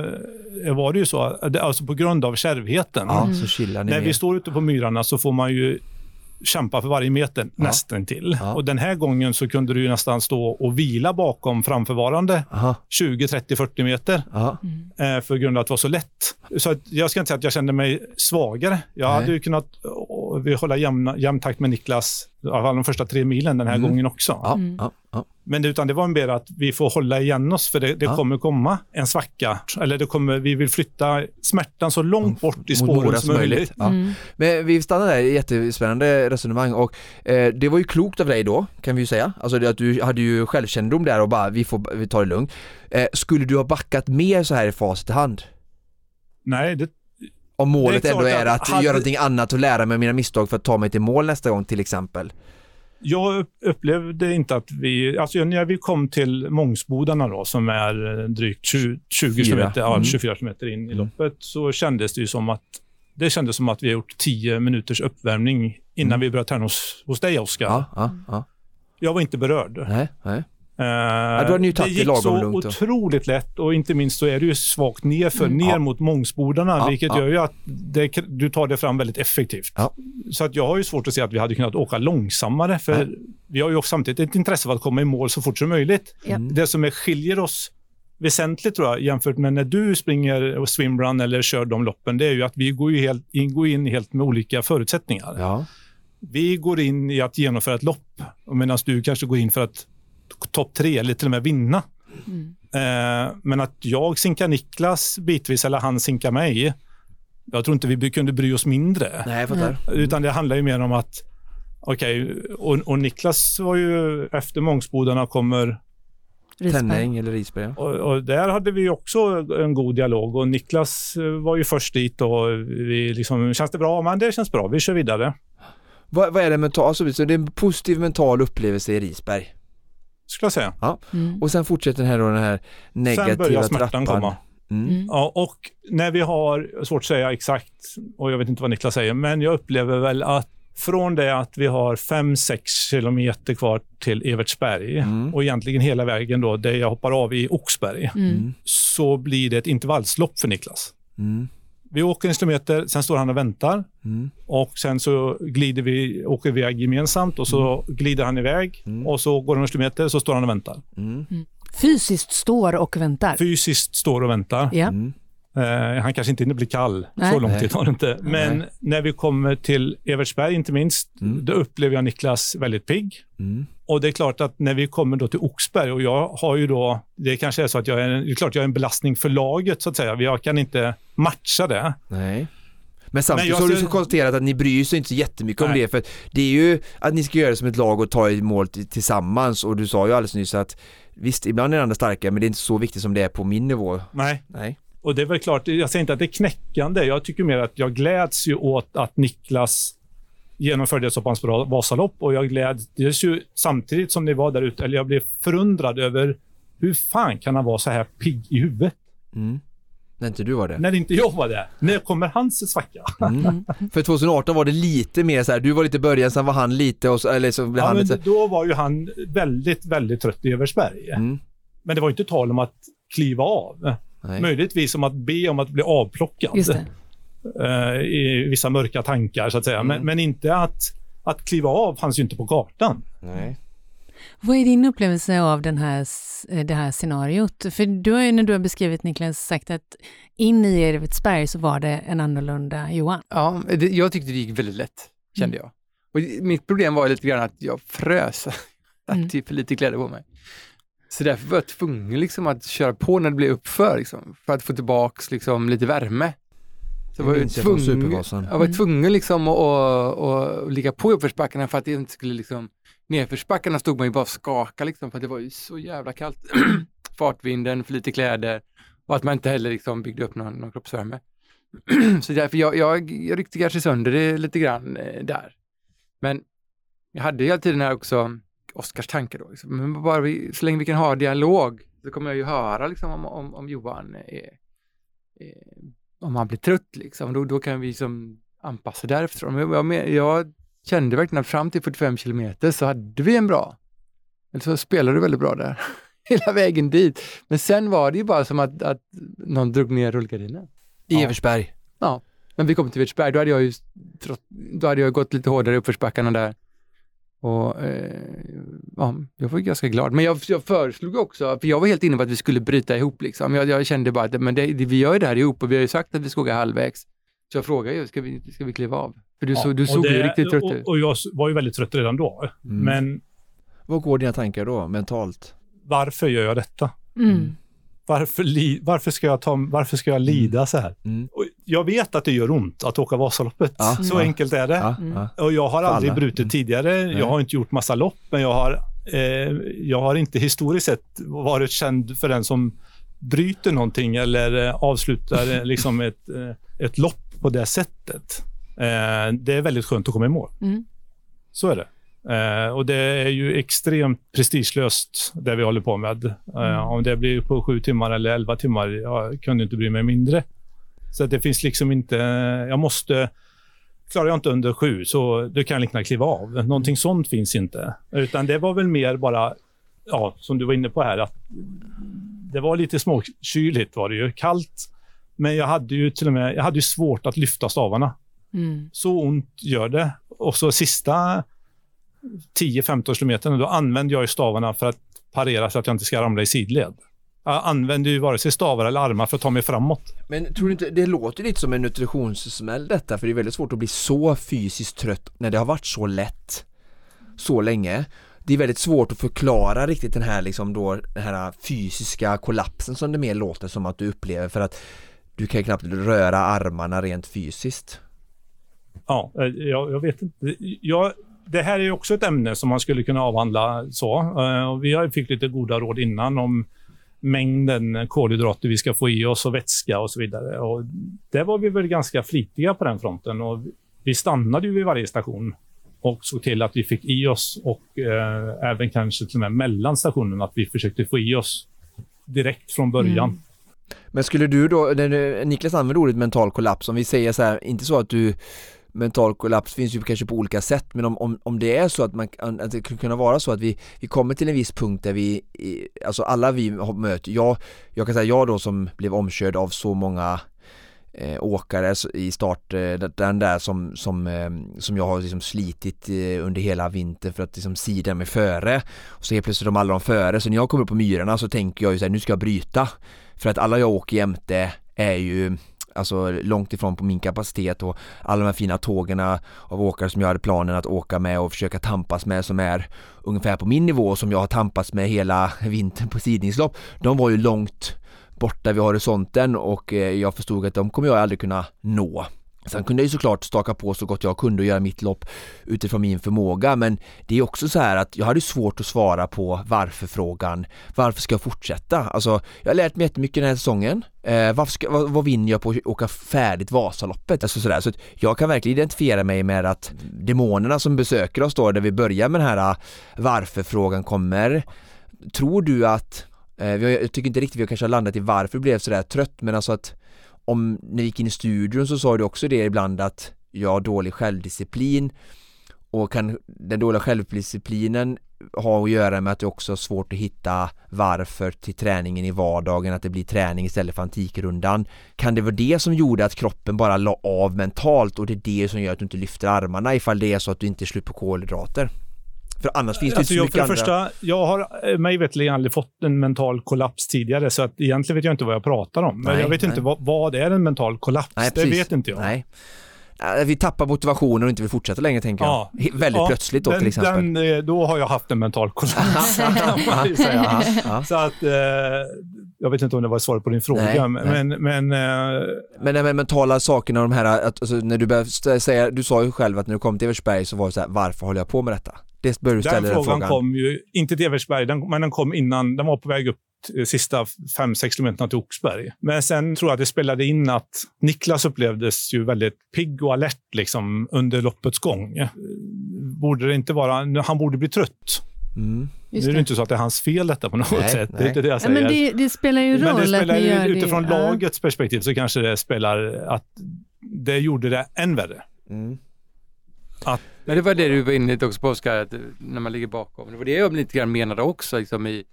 [SPEAKER 3] eh, var det ju så, alltså på grund av kärvheten.
[SPEAKER 2] ja ni
[SPEAKER 3] När vi står ute på myrarna så får man ju kämpa för varje meter nästan till.
[SPEAKER 2] Ja.
[SPEAKER 3] Och den här gången så kunde du nästan stå och vila bakom framförvarande
[SPEAKER 2] Aha,
[SPEAKER 3] 20, 30, 40 meter
[SPEAKER 2] ja,
[SPEAKER 3] eh, för grund av att det var så lätt. Så jag ska inte säga att jag kände mig svagare. Jag
[SPEAKER 2] Nej.
[SPEAKER 3] hade ju kunnat vi hålla jämn, jämn takt med Niklas, i alla fall de första tre milen den här
[SPEAKER 2] Mm.
[SPEAKER 3] gången också.
[SPEAKER 2] ja, ja, ja.
[SPEAKER 3] Men utan det var mer att vi får hålla igen oss för det, det
[SPEAKER 2] Ja.
[SPEAKER 3] kommer komma en svacka. Eller det kommer, vi vill flytta smärtan så långt bort i spåren som möjligt.
[SPEAKER 2] Ja. Men vi stannar där, jättespännande resonemang och eh, det var ju klokt av dig då, kan vi ju säga. Alltså det, att du hade ju självkännedom där och bara, vi får vi tar det lugnt. Eh, skulle du ha backat mer så här i facit i hand?
[SPEAKER 3] Nej, det,
[SPEAKER 2] Om målet ändå är
[SPEAKER 3] att
[SPEAKER 2] att
[SPEAKER 3] hade-
[SPEAKER 2] göra någonting annat och lära mig mina misstag för att ta mig till mål nästa gång till exempel.
[SPEAKER 3] jag upp- upplevde inte att vi... Alltså när vi kom till Mångsbodarna då, som är eh, drygt 20, 20
[SPEAKER 2] Fyra.
[SPEAKER 3] kilometer, ja,
[SPEAKER 2] Mm.
[SPEAKER 3] 24 kilometer in i
[SPEAKER 2] Mm.
[SPEAKER 3] loppet, så kändes det ju som att det kändes som att vi har gjort 10 minuters uppvärmning innan
[SPEAKER 2] Mm.
[SPEAKER 3] vi började träna hos, hos dig, Oskar.
[SPEAKER 2] Ja, ja.
[SPEAKER 3] Jag var inte berörd.
[SPEAKER 2] Nej, nej.
[SPEAKER 3] Eh,
[SPEAKER 2] du hade ju tagit
[SPEAKER 3] det gick så
[SPEAKER 2] lugnt då.
[SPEAKER 3] otroligt lätt och inte minst så är det ju svagt nerför,
[SPEAKER 2] Mm.
[SPEAKER 3] ner
[SPEAKER 2] Ja.
[SPEAKER 3] mot Mångsbodarna,
[SPEAKER 2] Ja,
[SPEAKER 3] vilket
[SPEAKER 2] ja.
[SPEAKER 3] gör ju att det, du tar det fram väldigt effektivt.
[SPEAKER 2] Ja.
[SPEAKER 3] Så att jag har ju svårt att se att vi hade kunnat åka långsammare, för vi har ju också samtidigt ett intresse av att komma i mål så fort som möjligt.
[SPEAKER 1] Ja.
[SPEAKER 2] Mm.
[SPEAKER 3] Det som är, skiljer oss väsentligt tror jag, jämfört med när du springer och swimrun eller kör de loppen, det är ju att vi går, ju helt, in, går in helt med olika förutsättningar.
[SPEAKER 2] Ja.
[SPEAKER 3] Vi går in i att genomföra ett lopp, medan du kanske går in för att topp tre eller till och med vinna. Eh, men att jag sinkar Niklas bitvis eller han sinkar mig, jag tror inte vi kunde bry oss mindre.
[SPEAKER 2] Nej, jag.
[SPEAKER 3] Utan det handlar ju mer om att, okej, och, och Niklas var ju efter Mångsbodarna kommer.
[SPEAKER 2] Tänning eller Risberg.
[SPEAKER 3] och, och där hade vi också en god dialog och Niklas var ju först dit och vi liksom, känns det bra? Men det känns bra, vi kör vidare.
[SPEAKER 2] Vad, vad är det mentalt? Alltså, så det är en positiv mental upplevelse i Risberg.
[SPEAKER 3] Skulle jag säga.
[SPEAKER 1] Mm.
[SPEAKER 2] Och sen fortsätter den här, då, den här negativa
[SPEAKER 3] Sen börjar smärtan
[SPEAKER 2] trappan.
[SPEAKER 3] komma.
[SPEAKER 2] Mm.
[SPEAKER 1] Mm.
[SPEAKER 3] Ja, och när vi har, svårt att säga exakt, och jag vet inte vad Niklas säger, men jag upplever väl att från det att vi har 5-6 kilometer kvar till Evertsberg
[SPEAKER 2] Mm.
[SPEAKER 3] och egentligen hela vägen då, där jag hoppar av i Oxberg,
[SPEAKER 1] Mm.
[SPEAKER 3] så blir det ett intervallslopp för Niklas.
[SPEAKER 2] Mm.
[SPEAKER 3] Vi åker en kilometer, sen står han och väntar
[SPEAKER 2] Mm.
[SPEAKER 3] och sen så glider vi, åker vi iväg gemensamt och så glider han iväg
[SPEAKER 2] Mm.
[SPEAKER 3] och så går det en kilometer så står han och väntar.
[SPEAKER 2] Mm.
[SPEAKER 1] Fysiskt står och väntar.
[SPEAKER 3] Fysiskt står och väntar.
[SPEAKER 1] Ja.
[SPEAKER 2] Mm.
[SPEAKER 3] Eh, han kanske inte hinner bli kall.
[SPEAKER 1] Nej.
[SPEAKER 3] Så lång tid har det inte. Men
[SPEAKER 2] Nej.
[SPEAKER 3] när vi kommer till Evertsberg inte minst,
[SPEAKER 2] Mm.
[SPEAKER 3] då upplever jag Niklas väldigt pigg. Och det är klart att när vi kommer då till Oxberg och jag har ju då, det kanske är så att jag är, det är klart jag är en belastning för laget så att säga. Jag kan inte matcha det.
[SPEAKER 2] Nej. Men samtidigt
[SPEAKER 3] Men
[SPEAKER 2] har du så konstaterat att ni bryr sig inte så jättemycket om
[SPEAKER 3] Nej.
[SPEAKER 2] det för det är ju att ni ska göra det som ett lag och ta i mål tillsammans och du sa ju alldeles nyss att visst, ibland är den andra starkare men det är inte så viktigt som det är på min nivå.
[SPEAKER 3] Nej.
[SPEAKER 2] Nej.
[SPEAKER 3] Och det är väl klart, jag säger inte att det är knäckande. Jag tycker mer att jag gläds ju åt att Niklas genomförde ett så pass bra Vasalopp och jag gläds ju samtidigt som ni var där ute, eller jag blev förundrad över hur fan kan han vara så här pigg i huvudet?
[SPEAKER 2] Mm. När inte du var det.
[SPEAKER 3] När inte jag var det. När kommer hans svacka?
[SPEAKER 2] Mm. *laughs* För 2018 var det lite mer så här, du var lite i början, sen var han lite och så, eller så blev
[SPEAKER 3] Ja,
[SPEAKER 2] han
[SPEAKER 3] men
[SPEAKER 2] lite
[SPEAKER 3] då var ju han väldigt, väldigt trött i Eversberg.
[SPEAKER 2] mm.
[SPEAKER 3] Men det var inte tal om att kliva av.
[SPEAKER 2] Nej.
[SPEAKER 3] Möjligtvis om att be om att bli avplockad.
[SPEAKER 1] Just det.
[SPEAKER 3] Eh, i vissa mörka tankar så att säga. Men,
[SPEAKER 2] Mm.
[SPEAKER 3] men inte att, att kliva av fanns ju inte på kartan.
[SPEAKER 2] Nej.
[SPEAKER 1] Vad är din upplevelse av den här, eh, det här scenariot? För du har ju när du har beskrivit Niklas sagt att in i Evertsberg så var det en annorlunda Johan.
[SPEAKER 4] Ja, det, jag tyckte det gick väldigt lätt, kände jag. Och mitt problem var lite grann att jag frös. *laughs*
[SPEAKER 1] Mm.
[SPEAKER 4] typ för lite kläder på mig. Så därför var jag tvungen liksom att köra på när det blev uppför, liksom, för att få tillbaks liksom, lite värme. Så
[SPEAKER 2] Det
[SPEAKER 4] var jag,
[SPEAKER 2] jag från
[SPEAKER 4] tvungen, jag var
[SPEAKER 1] Mm.
[SPEAKER 4] tvungen liksom att, att, att ligga på i uppförsbackarna för att det inte skulle liksom, nedförsbackarna stod man ju bara och skaka liksom, för att det var ju så jävla kallt. *clears throat* Fartvinden, för lite kläder och att man inte heller liksom byggde upp någon, någon kroppsvärme. *clears throat* så därför jag, jag, jag ryckte kanske sönder det lite grann eh, där. Men jag hade hela tiden här också Oskars tankar då. Liksom. Men bara vi, så länge vi kan ha dialog så kommer jag ju höra liksom, om, om, om Johan är, är, om han blir trött. Liksom. Då, då kan vi liksom anpassa därifrån. Men jag, jag kände verkligen att fram till 45 kilometer så hade vi en bra, eller så spelade du väldigt bra där, *laughs* hela vägen dit. Men sen var det ju bara som att, att någon drog ner rullgardinen.
[SPEAKER 2] I Eversberg.
[SPEAKER 4] Ja, men vi kom till Evertsberg, då hade jag ju då hade jag gått lite hårdare i uppförsbackarna där. Och eh, ja, jag var ganska glad. Men jag, jag föreslog också, för jag var helt inne på att vi skulle bryta ihop. Liksom. Jag, jag kände bara att men det, vi gör det här ihop och vi har ju sagt att vi ska åka halvvägs. Så jag frågade ju, ska vi, ska vi kliva av? För du,
[SPEAKER 3] Ja,
[SPEAKER 4] så, du
[SPEAKER 3] och
[SPEAKER 4] såg
[SPEAKER 3] det-
[SPEAKER 4] ju riktigt trött
[SPEAKER 3] och,
[SPEAKER 4] ut.
[SPEAKER 3] och jag var ju väldigt trött redan då.
[SPEAKER 2] Mm.
[SPEAKER 3] Men
[SPEAKER 2] Vad går dina tankar då, mentalt?
[SPEAKER 3] varför gör jag detta?
[SPEAKER 1] Mm.
[SPEAKER 3] Varför, li, varför, ska, jag ta, varför ska jag lida så här?
[SPEAKER 2] Mm.
[SPEAKER 3] Och jag vet att det gör ont att åka Vasaloppet.
[SPEAKER 2] Ja,
[SPEAKER 3] så
[SPEAKER 2] ja.
[SPEAKER 3] enkelt är det.
[SPEAKER 2] Ja,
[SPEAKER 1] Mm.
[SPEAKER 2] ja.
[SPEAKER 3] Och jag har aldrig
[SPEAKER 2] alla.
[SPEAKER 3] brutit
[SPEAKER 2] Mm.
[SPEAKER 3] tidigare. Jag har inte gjort massa lopp, men jag har, eh, jag har inte historiskt sett varit känd för den som bryter någonting eller eh, avslutar eh, liksom *laughs* ett, eh, ett lopp på det sättet. Eh, det är väldigt skönt att komma i mål.
[SPEAKER 1] Mm.
[SPEAKER 3] Så är det. Eh, och det är ju extremt prestigelöst det vi håller på med. Eh, om det blir på sju timmar eller elva timmar, jag kunde inte bry mig mindre. Så att det finns liksom inte, jag måste, klarar jag inte under sju så då kan likna kliva av. Någonting sånt finns inte. Utan det var väl mer bara, ja, som du var inne på här, att det var lite småkyligt var det ju, kallt. Men jag hade ju till och med, jag hade ju svårt att lyfta stavarna.
[SPEAKER 1] Mm.
[SPEAKER 3] Så ont gör det. Och så sista 10-15 kilometerna, då använder jag stavarna för att parera så att jag inte ska ramla i sidled. Jag använder ju vare sig stavar eller armar för att ta mig framåt.
[SPEAKER 2] Men tror du inte, det låter lite som en nutritionssmäll detta, för det är väldigt svårt att bli så fysiskt trött när det har varit så lätt så länge. Det är väldigt svårt att förklara riktigt den här liksom då, den här fysiska kollapsen som det mer låter som att du upplever för att du kan knappt röra armarna rent fysiskt.
[SPEAKER 3] Ja, eh, jag, jag vet inte. Jag, det här är ju också ett ämne som man skulle kunna avhandla så. Eh, vi har- fick lite goda råd innan om mängden kolhydrater vi ska få i oss och vätska och så vidare. Och där var vi väl ganska flitiga på den fronten. Och vi stannade ju vid varje station och såg till att vi fick i oss och eh, även kanske till och med mellan stationerna att vi försökte få i oss direkt från början.
[SPEAKER 1] Mm.
[SPEAKER 2] Men skulle du då, när du- Niklas använder ordet mental kollaps, om vi säger så här, inte så att du mental kollaps finns ju kanske på olika sätt men om, om, om det är så att, man, att det skulle kunna vara så att vi, vi kommer till en viss punkt där vi, alltså alla vi har möter, jag, jag kan säga jag då som blev omkörd av så många eh, åkare i start, eh, den där som, som, eh, som jag har liksom slitit eh, under hela vintern för att liksom sida mig före. Och så helt plötsligt de alla de före så när jag kommer upp på myrarna så tänker jag ju så här, nu ska jag bryta. För att alla jag åker jämte är ju alltså långt ifrån på min kapacitet och alla de här fina tågen av åkare som jag hade planen att åka med och försöka tampas med som är ungefär på min nivå som jag har tampats med hela *laughs* vintern på sidningslopp. De var ju långt borta vid horisonten och eh, jag förstod att de kommer jag aldrig kunna nå. Sen kunde jag ju såklart staka på så gott jag kunde och göra mitt lopp utifrån min förmåga men det är också så här att jag hade svårt att svara på varför-frågan. Varför ska jag fortsätta? Alltså, jag har lärt mig jättemycket den här säsongen. Eh, varför ska, vad, vad vinner jag på att åka färdigt Vasaloppet? Alltså sådär. Så att jag kan verkligen identifiera mig med att demonerna som besöker oss då, där vi börjar med den här eh, varför-frågan kommer. Tror du att, eh, jag tycker inte riktigt vi kanske har landat i varför du blev sådär trött, men alltså att om, när vi gick in i studion så sa du också det ibland att jag har dålig självdisciplin och kan den dåliga självdisciplinen ha att göra med att det också är svårt att hitta varför till träningen i vardagen, att det blir träning istället för antikrundan. Kan det vara det som gjorde att kroppen bara la av mentalt och det är det som gör att du inte lyfter armarna ifall det är så att du inte är slut på kolhydrater? För annars finns det
[SPEAKER 3] Alltså
[SPEAKER 2] inte så
[SPEAKER 3] jag, för
[SPEAKER 2] mycket
[SPEAKER 3] det
[SPEAKER 2] andra...
[SPEAKER 3] första, jag har eh, mig veterligen aldrig fått en mental kollaps tidigare, så att egentligen vet jag inte vad jag pratar om. Men
[SPEAKER 2] Nej,
[SPEAKER 3] jag vet
[SPEAKER 2] nej.
[SPEAKER 3] inte vad, vad är en mental kollaps?
[SPEAKER 2] Nej,
[SPEAKER 3] det vet inte jag.
[SPEAKER 2] Nej. Vi tappar motivationen och inte vill fortsätta längre tänker jag.
[SPEAKER 3] Ja. *laughs*
[SPEAKER 2] Väldigt
[SPEAKER 3] Ja,
[SPEAKER 2] plötsligt då
[SPEAKER 3] den,
[SPEAKER 2] till exempel.
[SPEAKER 3] Den, eh, då har jag haft en mental kollaps. *laughs* Så att, eh, jag vet inte om det var svar på din fråga,
[SPEAKER 2] Nej,
[SPEAKER 3] men, men eh,
[SPEAKER 2] Men de mentala sakerna, de här, att, alltså, när du började säga, du sa ju själv att när du kom till Eversberg så var det så här, varför håller jag på med detta? Det började du ställa
[SPEAKER 3] den
[SPEAKER 2] den
[SPEAKER 3] frågan, kom ju, inte till Eversberg, den, men den kom innan, den var på väg upp eh, sista 5-6 kilometerna till Oxberg. Men sen tror jag att det spelade in att Niklas upplevdes ju väldigt pigg och alert liksom, under loppets gång. Eh, Borde det inte vara, han borde bli trött.
[SPEAKER 2] Mm.
[SPEAKER 3] Nu är det
[SPEAKER 1] det.
[SPEAKER 3] inte så att det är hans fel detta på något
[SPEAKER 2] Nej,
[SPEAKER 3] sätt. Det är
[SPEAKER 2] nej.
[SPEAKER 3] inte det jag
[SPEAKER 1] Ja,
[SPEAKER 3] säger.
[SPEAKER 1] men det, det spelar ju roll
[SPEAKER 3] Men det spelar
[SPEAKER 1] att ni gör det.
[SPEAKER 3] utifrån
[SPEAKER 1] Ja.
[SPEAKER 3] lagets perspektiv så kanske det spelar att det gjorde det än värre.
[SPEAKER 2] Mm.
[SPEAKER 4] Men det var det du var inne lite också på Oskar, att när man ligger bakom. Det var det jag lite grann menade också. Liksom i,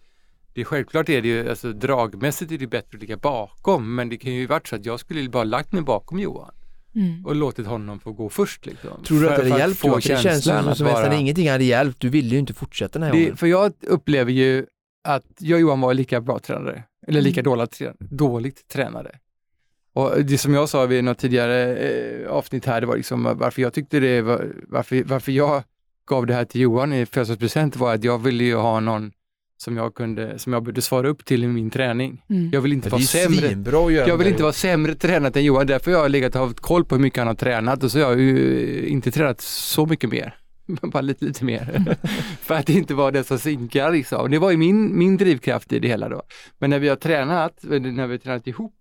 [SPEAKER 4] det är självklart är det ju, alltså dragmässigt är det bättre att ligga bakom, men det kan ju varit så att jag skulle bara lagt mig bakom Johan
[SPEAKER 1] Mm.
[SPEAKER 4] och låtit honom få gå först. Liksom.
[SPEAKER 2] Tror du att det hade hjälpt det känns
[SPEAKER 4] känslan
[SPEAKER 2] som,
[SPEAKER 4] att
[SPEAKER 2] som
[SPEAKER 4] vara-
[SPEAKER 2] nästan ingenting hade hjälpt. Du ville ju inte fortsätta den här
[SPEAKER 4] det,
[SPEAKER 2] gången.
[SPEAKER 4] För jag upplever ju att jag och Johan var lika bra tränare, eller lika
[SPEAKER 1] Mm.
[SPEAKER 4] dåligt, dåligt tränare. Och det som jag sa vid något tidigare eh, avsnitt här, det var liksom varför jag tyckte det var, varför, varför jag gav det här till Johan i födelsedagspresent var att jag ville ju ha någon som jag kunde, som jag borde svara upp till i min träning.
[SPEAKER 1] Mm.
[SPEAKER 4] Jag vill inte
[SPEAKER 2] det
[SPEAKER 4] vara sämre. Jag vill
[SPEAKER 2] det.
[SPEAKER 4] inte vara sämre tränad än Johan, därför har jag legat och haft koll på hur mycket han har tränat och så har jag ju inte tränat så mycket mer. *laughs* Bara lite, lite mer. *laughs* För att inte vara den som sinkar liksom. Det var ju min, min drivkraft i det hela då. Men när vi har tränat, när vi har tränat ihop,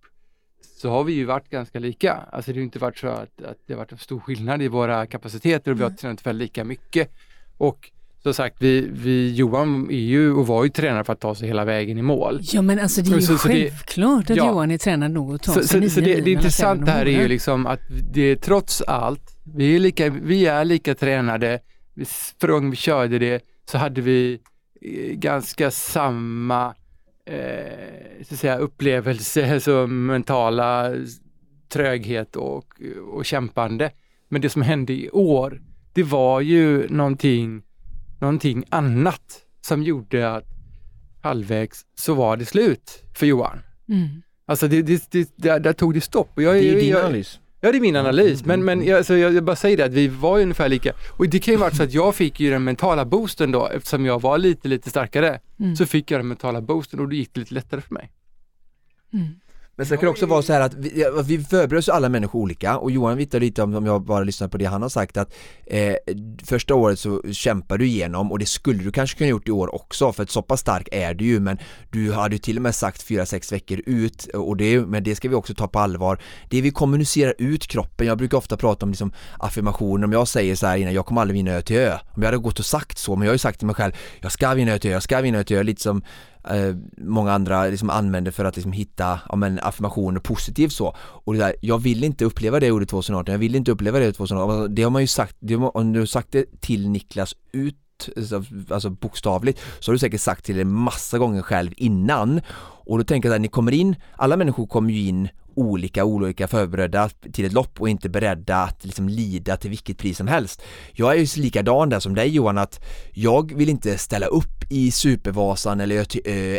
[SPEAKER 4] så har vi ju varit ganska lika. Alltså det har inte varit så att, att det har varit en stor skillnad i våra kapaciteter och vi har tränat väldigt lika mycket. Och som sagt, vi, vi, Johan är ju och var ju tränare för att ta sig hela vägen i mål.
[SPEAKER 1] Ja men alltså det är ju
[SPEAKER 4] Så- så det-
[SPEAKER 1] självklart att
[SPEAKER 4] ja.
[SPEAKER 1] Johan är tränad nog att ta
[SPEAKER 4] Så,
[SPEAKER 1] sig
[SPEAKER 4] så,
[SPEAKER 1] nio
[SPEAKER 4] så det, det
[SPEAKER 1] mellan
[SPEAKER 4] intressanta här är ju liksom att det är trots allt, vi är lika, vi är lika tränade. Vi- gången vi körde det så hade vi eh, ganska samma eh, så att säga, upplevelse, *laughs* alltså mentala tröghet och, och kämpande. Men det som hände i år, det var ju någonting, någonting annat som gjorde att halvvägs så var det slut för Johan.
[SPEAKER 1] Mm.
[SPEAKER 4] Alltså det, det, det, där, där tog det stopp. Och jag,
[SPEAKER 2] Det är din
[SPEAKER 4] jag,
[SPEAKER 2] analys.
[SPEAKER 4] Ja, det är min analys. Men, men jag, alltså, jag, jag bara säger det att vi var ju ungefär lika. Och det kan ju vara så att jag fick ju den mentala boosten då, eftersom jag var lite, lite starkare.
[SPEAKER 1] Mm.
[SPEAKER 4] Så fick jag den mentala boosten och då gick det lite lättare för mig.
[SPEAKER 1] Mm.
[SPEAKER 2] Men sen kan det också vara så här att vi, att vi förbereder oss alla människor olika och Johan vittnar lite om, om jag bara lyssnar på det han har sagt att eh, första året så kämpar du igenom och det skulle du kanske kunna gjort i år också för att så pass stark är du ju men du hade ju till och med sagt 4-6 veckor ut och det, men det ska vi också ta på allvar. Det vi kommunicerar ut kroppen, jag brukar ofta prata om liksom affirmationer, om jag säger så här innan, jag kommer aldrig vinna ö till ö. Om jag hade gått och sagt så, men jag har ju sagt till mig själv, jag ska vinna ö till ö, jag ska vinna ö till ö, lite som eh, många andra liksom använder för att liksom hitta ja, men, affirmationer positivt så. Och det där, jag vill inte uppleva det ordet 2018, jag vill inte uppleva det 2018. Alltså, det har man ju sagt, det har, man- om du har sagt det till Niklas ut alltså-, alltså bokstavligt, så har du säkert sagt till det massa gånger själv innan. Och då tänker jag att ni kommer in, alla människor kommer ju in olika, olika förberedda till ett lopp och inte beredda att liksom lida till vilket pris som helst. Jag är ju likadan där som dig Johan att jag vill inte ställa upp i Supervasan eller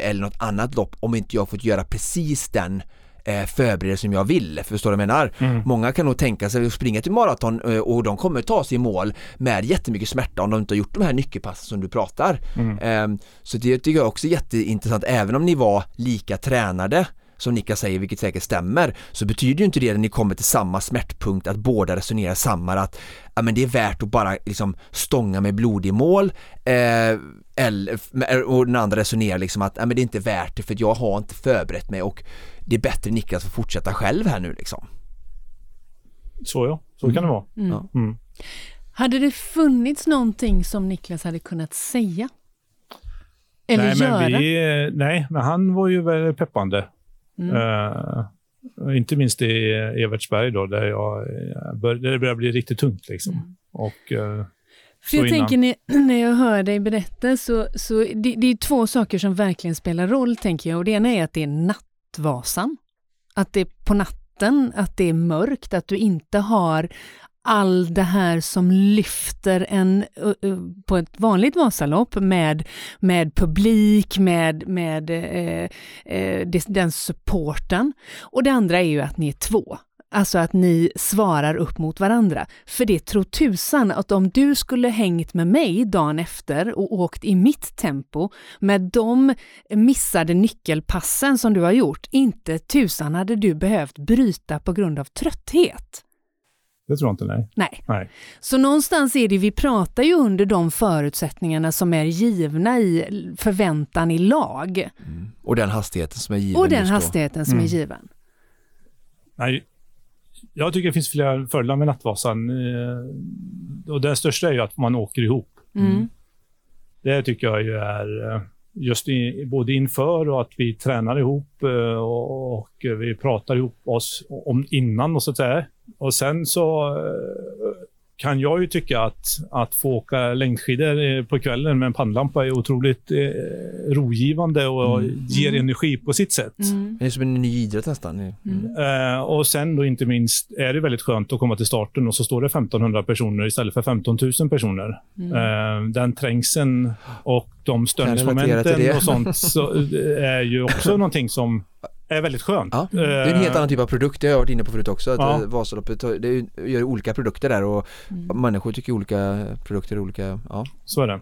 [SPEAKER 2] eller något annat lopp om inte jag fått göra precis den eh, förberedelse som jag vill, förstår du vad jag menar? Många kan nog tänka sig att springa till maraton och de kommer ta sig i mål med jättemycket smärta om de inte har gjort de här nyckelpassen som du pratar. Ehm, Så det tycker jag också är jätteintressant, även om ni var lika tränade som Niklas säger, vilket säkert stämmer, så betyder ju inte det när ni kommer till samma smärtpunkt att båda resonerar samma att ja, men det är värt att bara liksom stånga med blod i mål eh, eller, och den andra resonerar liksom att ja, men det är inte värt det för jag har inte förberett mig och det är bättre Niklas att fortsätta själv här nu liksom.
[SPEAKER 3] Så ja, så kan det vara.
[SPEAKER 1] Mm.
[SPEAKER 2] Ja.
[SPEAKER 3] Mm.
[SPEAKER 1] Hade det funnits någonting som Niklas hade kunnat säga? Eller
[SPEAKER 3] nej,
[SPEAKER 1] göra?
[SPEAKER 3] Men vi, nej, men han var ju väldigt peppande.
[SPEAKER 1] Mm.
[SPEAKER 3] Eh, inte minst i Evertsberg då, där, jag, eh, bör, där det börjar bli riktigt tungt. Liksom.
[SPEAKER 1] Mm.
[SPEAKER 3] Och, eh,
[SPEAKER 1] För jag
[SPEAKER 3] innan.
[SPEAKER 1] tänker *clears throat* när, när jag hör dig berätta så, så det, det är två saker som verkligen spelar roll tänker jag. Och det ena är att det är nattvasan. Att det är på natten, att det är mörkt, att du inte har all det här som lyfter en på ett vanligt Vasalopp med, med publik, med, med eh, eh, den supporten. Och det andra är ju att ni är två. Alltså att ni svarar upp mot varandra. För det tror tusan att om du skulle hängt med mig dagen efter och åkt i mitt tempo med de missade nyckelpassen som du har gjort, inte tusan hade du behövt bryta på grund av trötthet
[SPEAKER 3] det tror jag inte, nej.
[SPEAKER 1] Nej.
[SPEAKER 3] nej.
[SPEAKER 1] Så någonstans är det, vi pratar ju under de förutsättningarna som är givna i förväntan i lag.
[SPEAKER 2] Och den hastigheten som är given
[SPEAKER 1] Och den hastigheten som är
[SPEAKER 3] Mm.
[SPEAKER 1] given.
[SPEAKER 3] nej. Jag tycker det finns flera fördelar med Nattvasan. Eh, och den största är ju att man åker ihop.
[SPEAKER 1] Mm.
[SPEAKER 3] Det tycker jag ju är eh, just i, både inför och att vi tränar ihop eh, och, och vi pratar ihop oss om innan och så att säga. Och sen så eh, kan jag ju tycka att, att få åka längdskidor eh, på kvällen med en pannlampa är otroligt eh, rogivande och
[SPEAKER 2] Mm.
[SPEAKER 3] ger energi på sitt sätt.
[SPEAKER 1] Mm.
[SPEAKER 2] Det är som en ny idrott nästan.
[SPEAKER 3] Eh, och sen då inte minst är det väldigt skönt att komma till starten och så står det 1500 personer istället för 15 000 personer. Eh, den trängseln och de störningsmomenten och sånt så, eh, är ju också *laughs* någonting som är väldigt skönt.
[SPEAKER 2] Ja, det är en helt annan typ av produkt, det har jag varit inne på förut också. Att
[SPEAKER 3] Ja.
[SPEAKER 2] ja. Vasaloppet det gör olika produkter där och människor tycker olika produkter är olika, ja.
[SPEAKER 3] Så är det.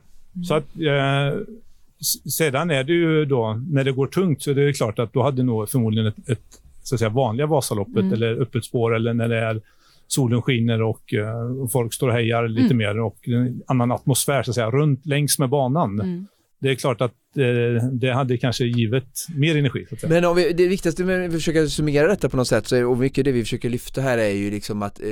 [SPEAKER 3] Så att, eh, sedan är det ju då, när det går tungt, så är det klart att då hade nog förmodligen ett, ett så att säga, vanliga Vasaloppet eller öppet spår eller när det är solen skiner och, eh, och folk står och hejar lite mer och en annan atmosfär så att säga, runt längs med banan. Det är klart att eh, det hade kanske givet mer energi. Så att säga.
[SPEAKER 2] Men om vi, det viktigaste med att försöka summera detta på något sätt så är, och mycket det vi försöker lyfta här är ju liksom att eh,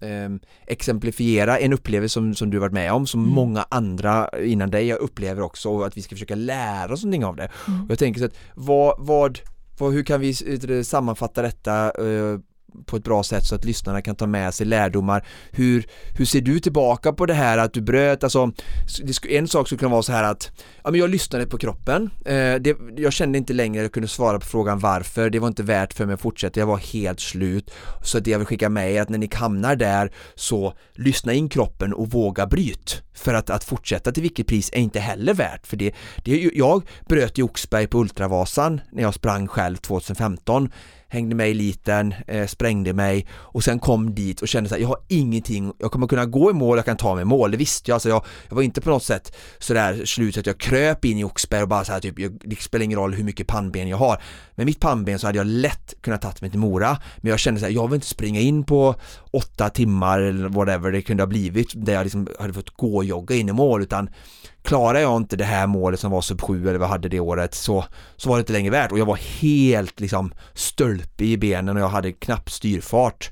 [SPEAKER 2] um, exemplifiera en upplevelse som, som du varit med om, som många andra innan dig upplever också och att vi ska försöka lära oss någonting av det. Och jag tänker så att vad, vad, vad hur kan vi eh, sammanfatta detta eh, på ett bra sätt så att lyssnarna kan ta med sig lärdomar. Hur, hur ser du tillbaka på det här att du bröt, alltså det sk- en sak skulle kunna vara så här att ja, men jag lyssnade på kroppen, eh, det, jag kände inte längre att jag kunde svara på frågan varför, det var inte värt för mig att fortsätta, jag var helt slut. Så det jag vill skicka med er att när ni hamnar där så lyssna in kroppen och våga bryt. För att, att fortsätta till vilket pris är inte heller värt, för det, det är ju- jag bröt i Oxberg på Ultravasan när jag sprang själv 2015 hängde med i eliten, eh, sprängde mig och sen kom dit och kände att jag har ingenting, jag kommer kunna gå i mål, jag kan ta mig i mål, det visste jag, alltså jag, jag var inte på något sätt sådär slut så att jag kröp in i Oxberg och bara så här, typ, jag, det spelar ingen roll hur mycket pannben jag har. Med mitt pannben så hade jag lätt kunnat tagit mig till Mora, men jag kände så här, jag vill inte springa in på åtta timmar eller whatever det kunde ha blivit, där jag liksom hade fått gå och jogga in i mål, utan klarar jag inte det här målet som var sub 7 eller vad jag hade det året så, så var det inte längre värt och jag var helt liksom stölpig i benen och jag hade knappt styrfart.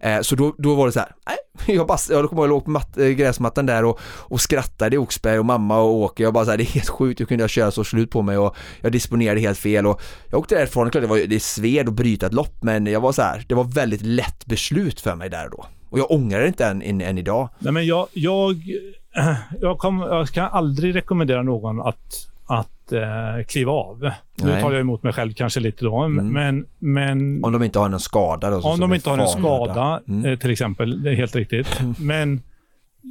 [SPEAKER 2] Eh, så då, då var det så här, nej, jag bara, jag kommer ihåg, jag låg på matt, eh, gräsmattan där och, och skrattade i Oxberg och mamma och Åke, jag bara så här, det är helt sjukt, hur kunde jag köra så slut på mig och jag disponerade helt fel och jag åkte därifrån, klart det, var, ju- det sved att bryta ett lopp men jag var så här, det var väldigt lätt beslut för mig där och då. Och jag ångrar det inte än, än, än idag.
[SPEAKER 3] Nej, men jag, jag, *clears throat* jag, kom, jag kan aldrig rekommendera någon att, att eh, kliva av. Nu
[SPEAKER 2] Nej.
[SPEAKER 3] tar jag emot mig själv kanske lite då, men, men
[SPEAKER 2] Om de inte har någon skada då, så
[SPEAKER 3] om de inte har en
[SPEAKER 2] farlig.
[SPEAKER 3] skada
[SPEAKER 2] Mm.
[SPEAKER 3] eh, till exempel, det är helt riktigt. *laughs* Men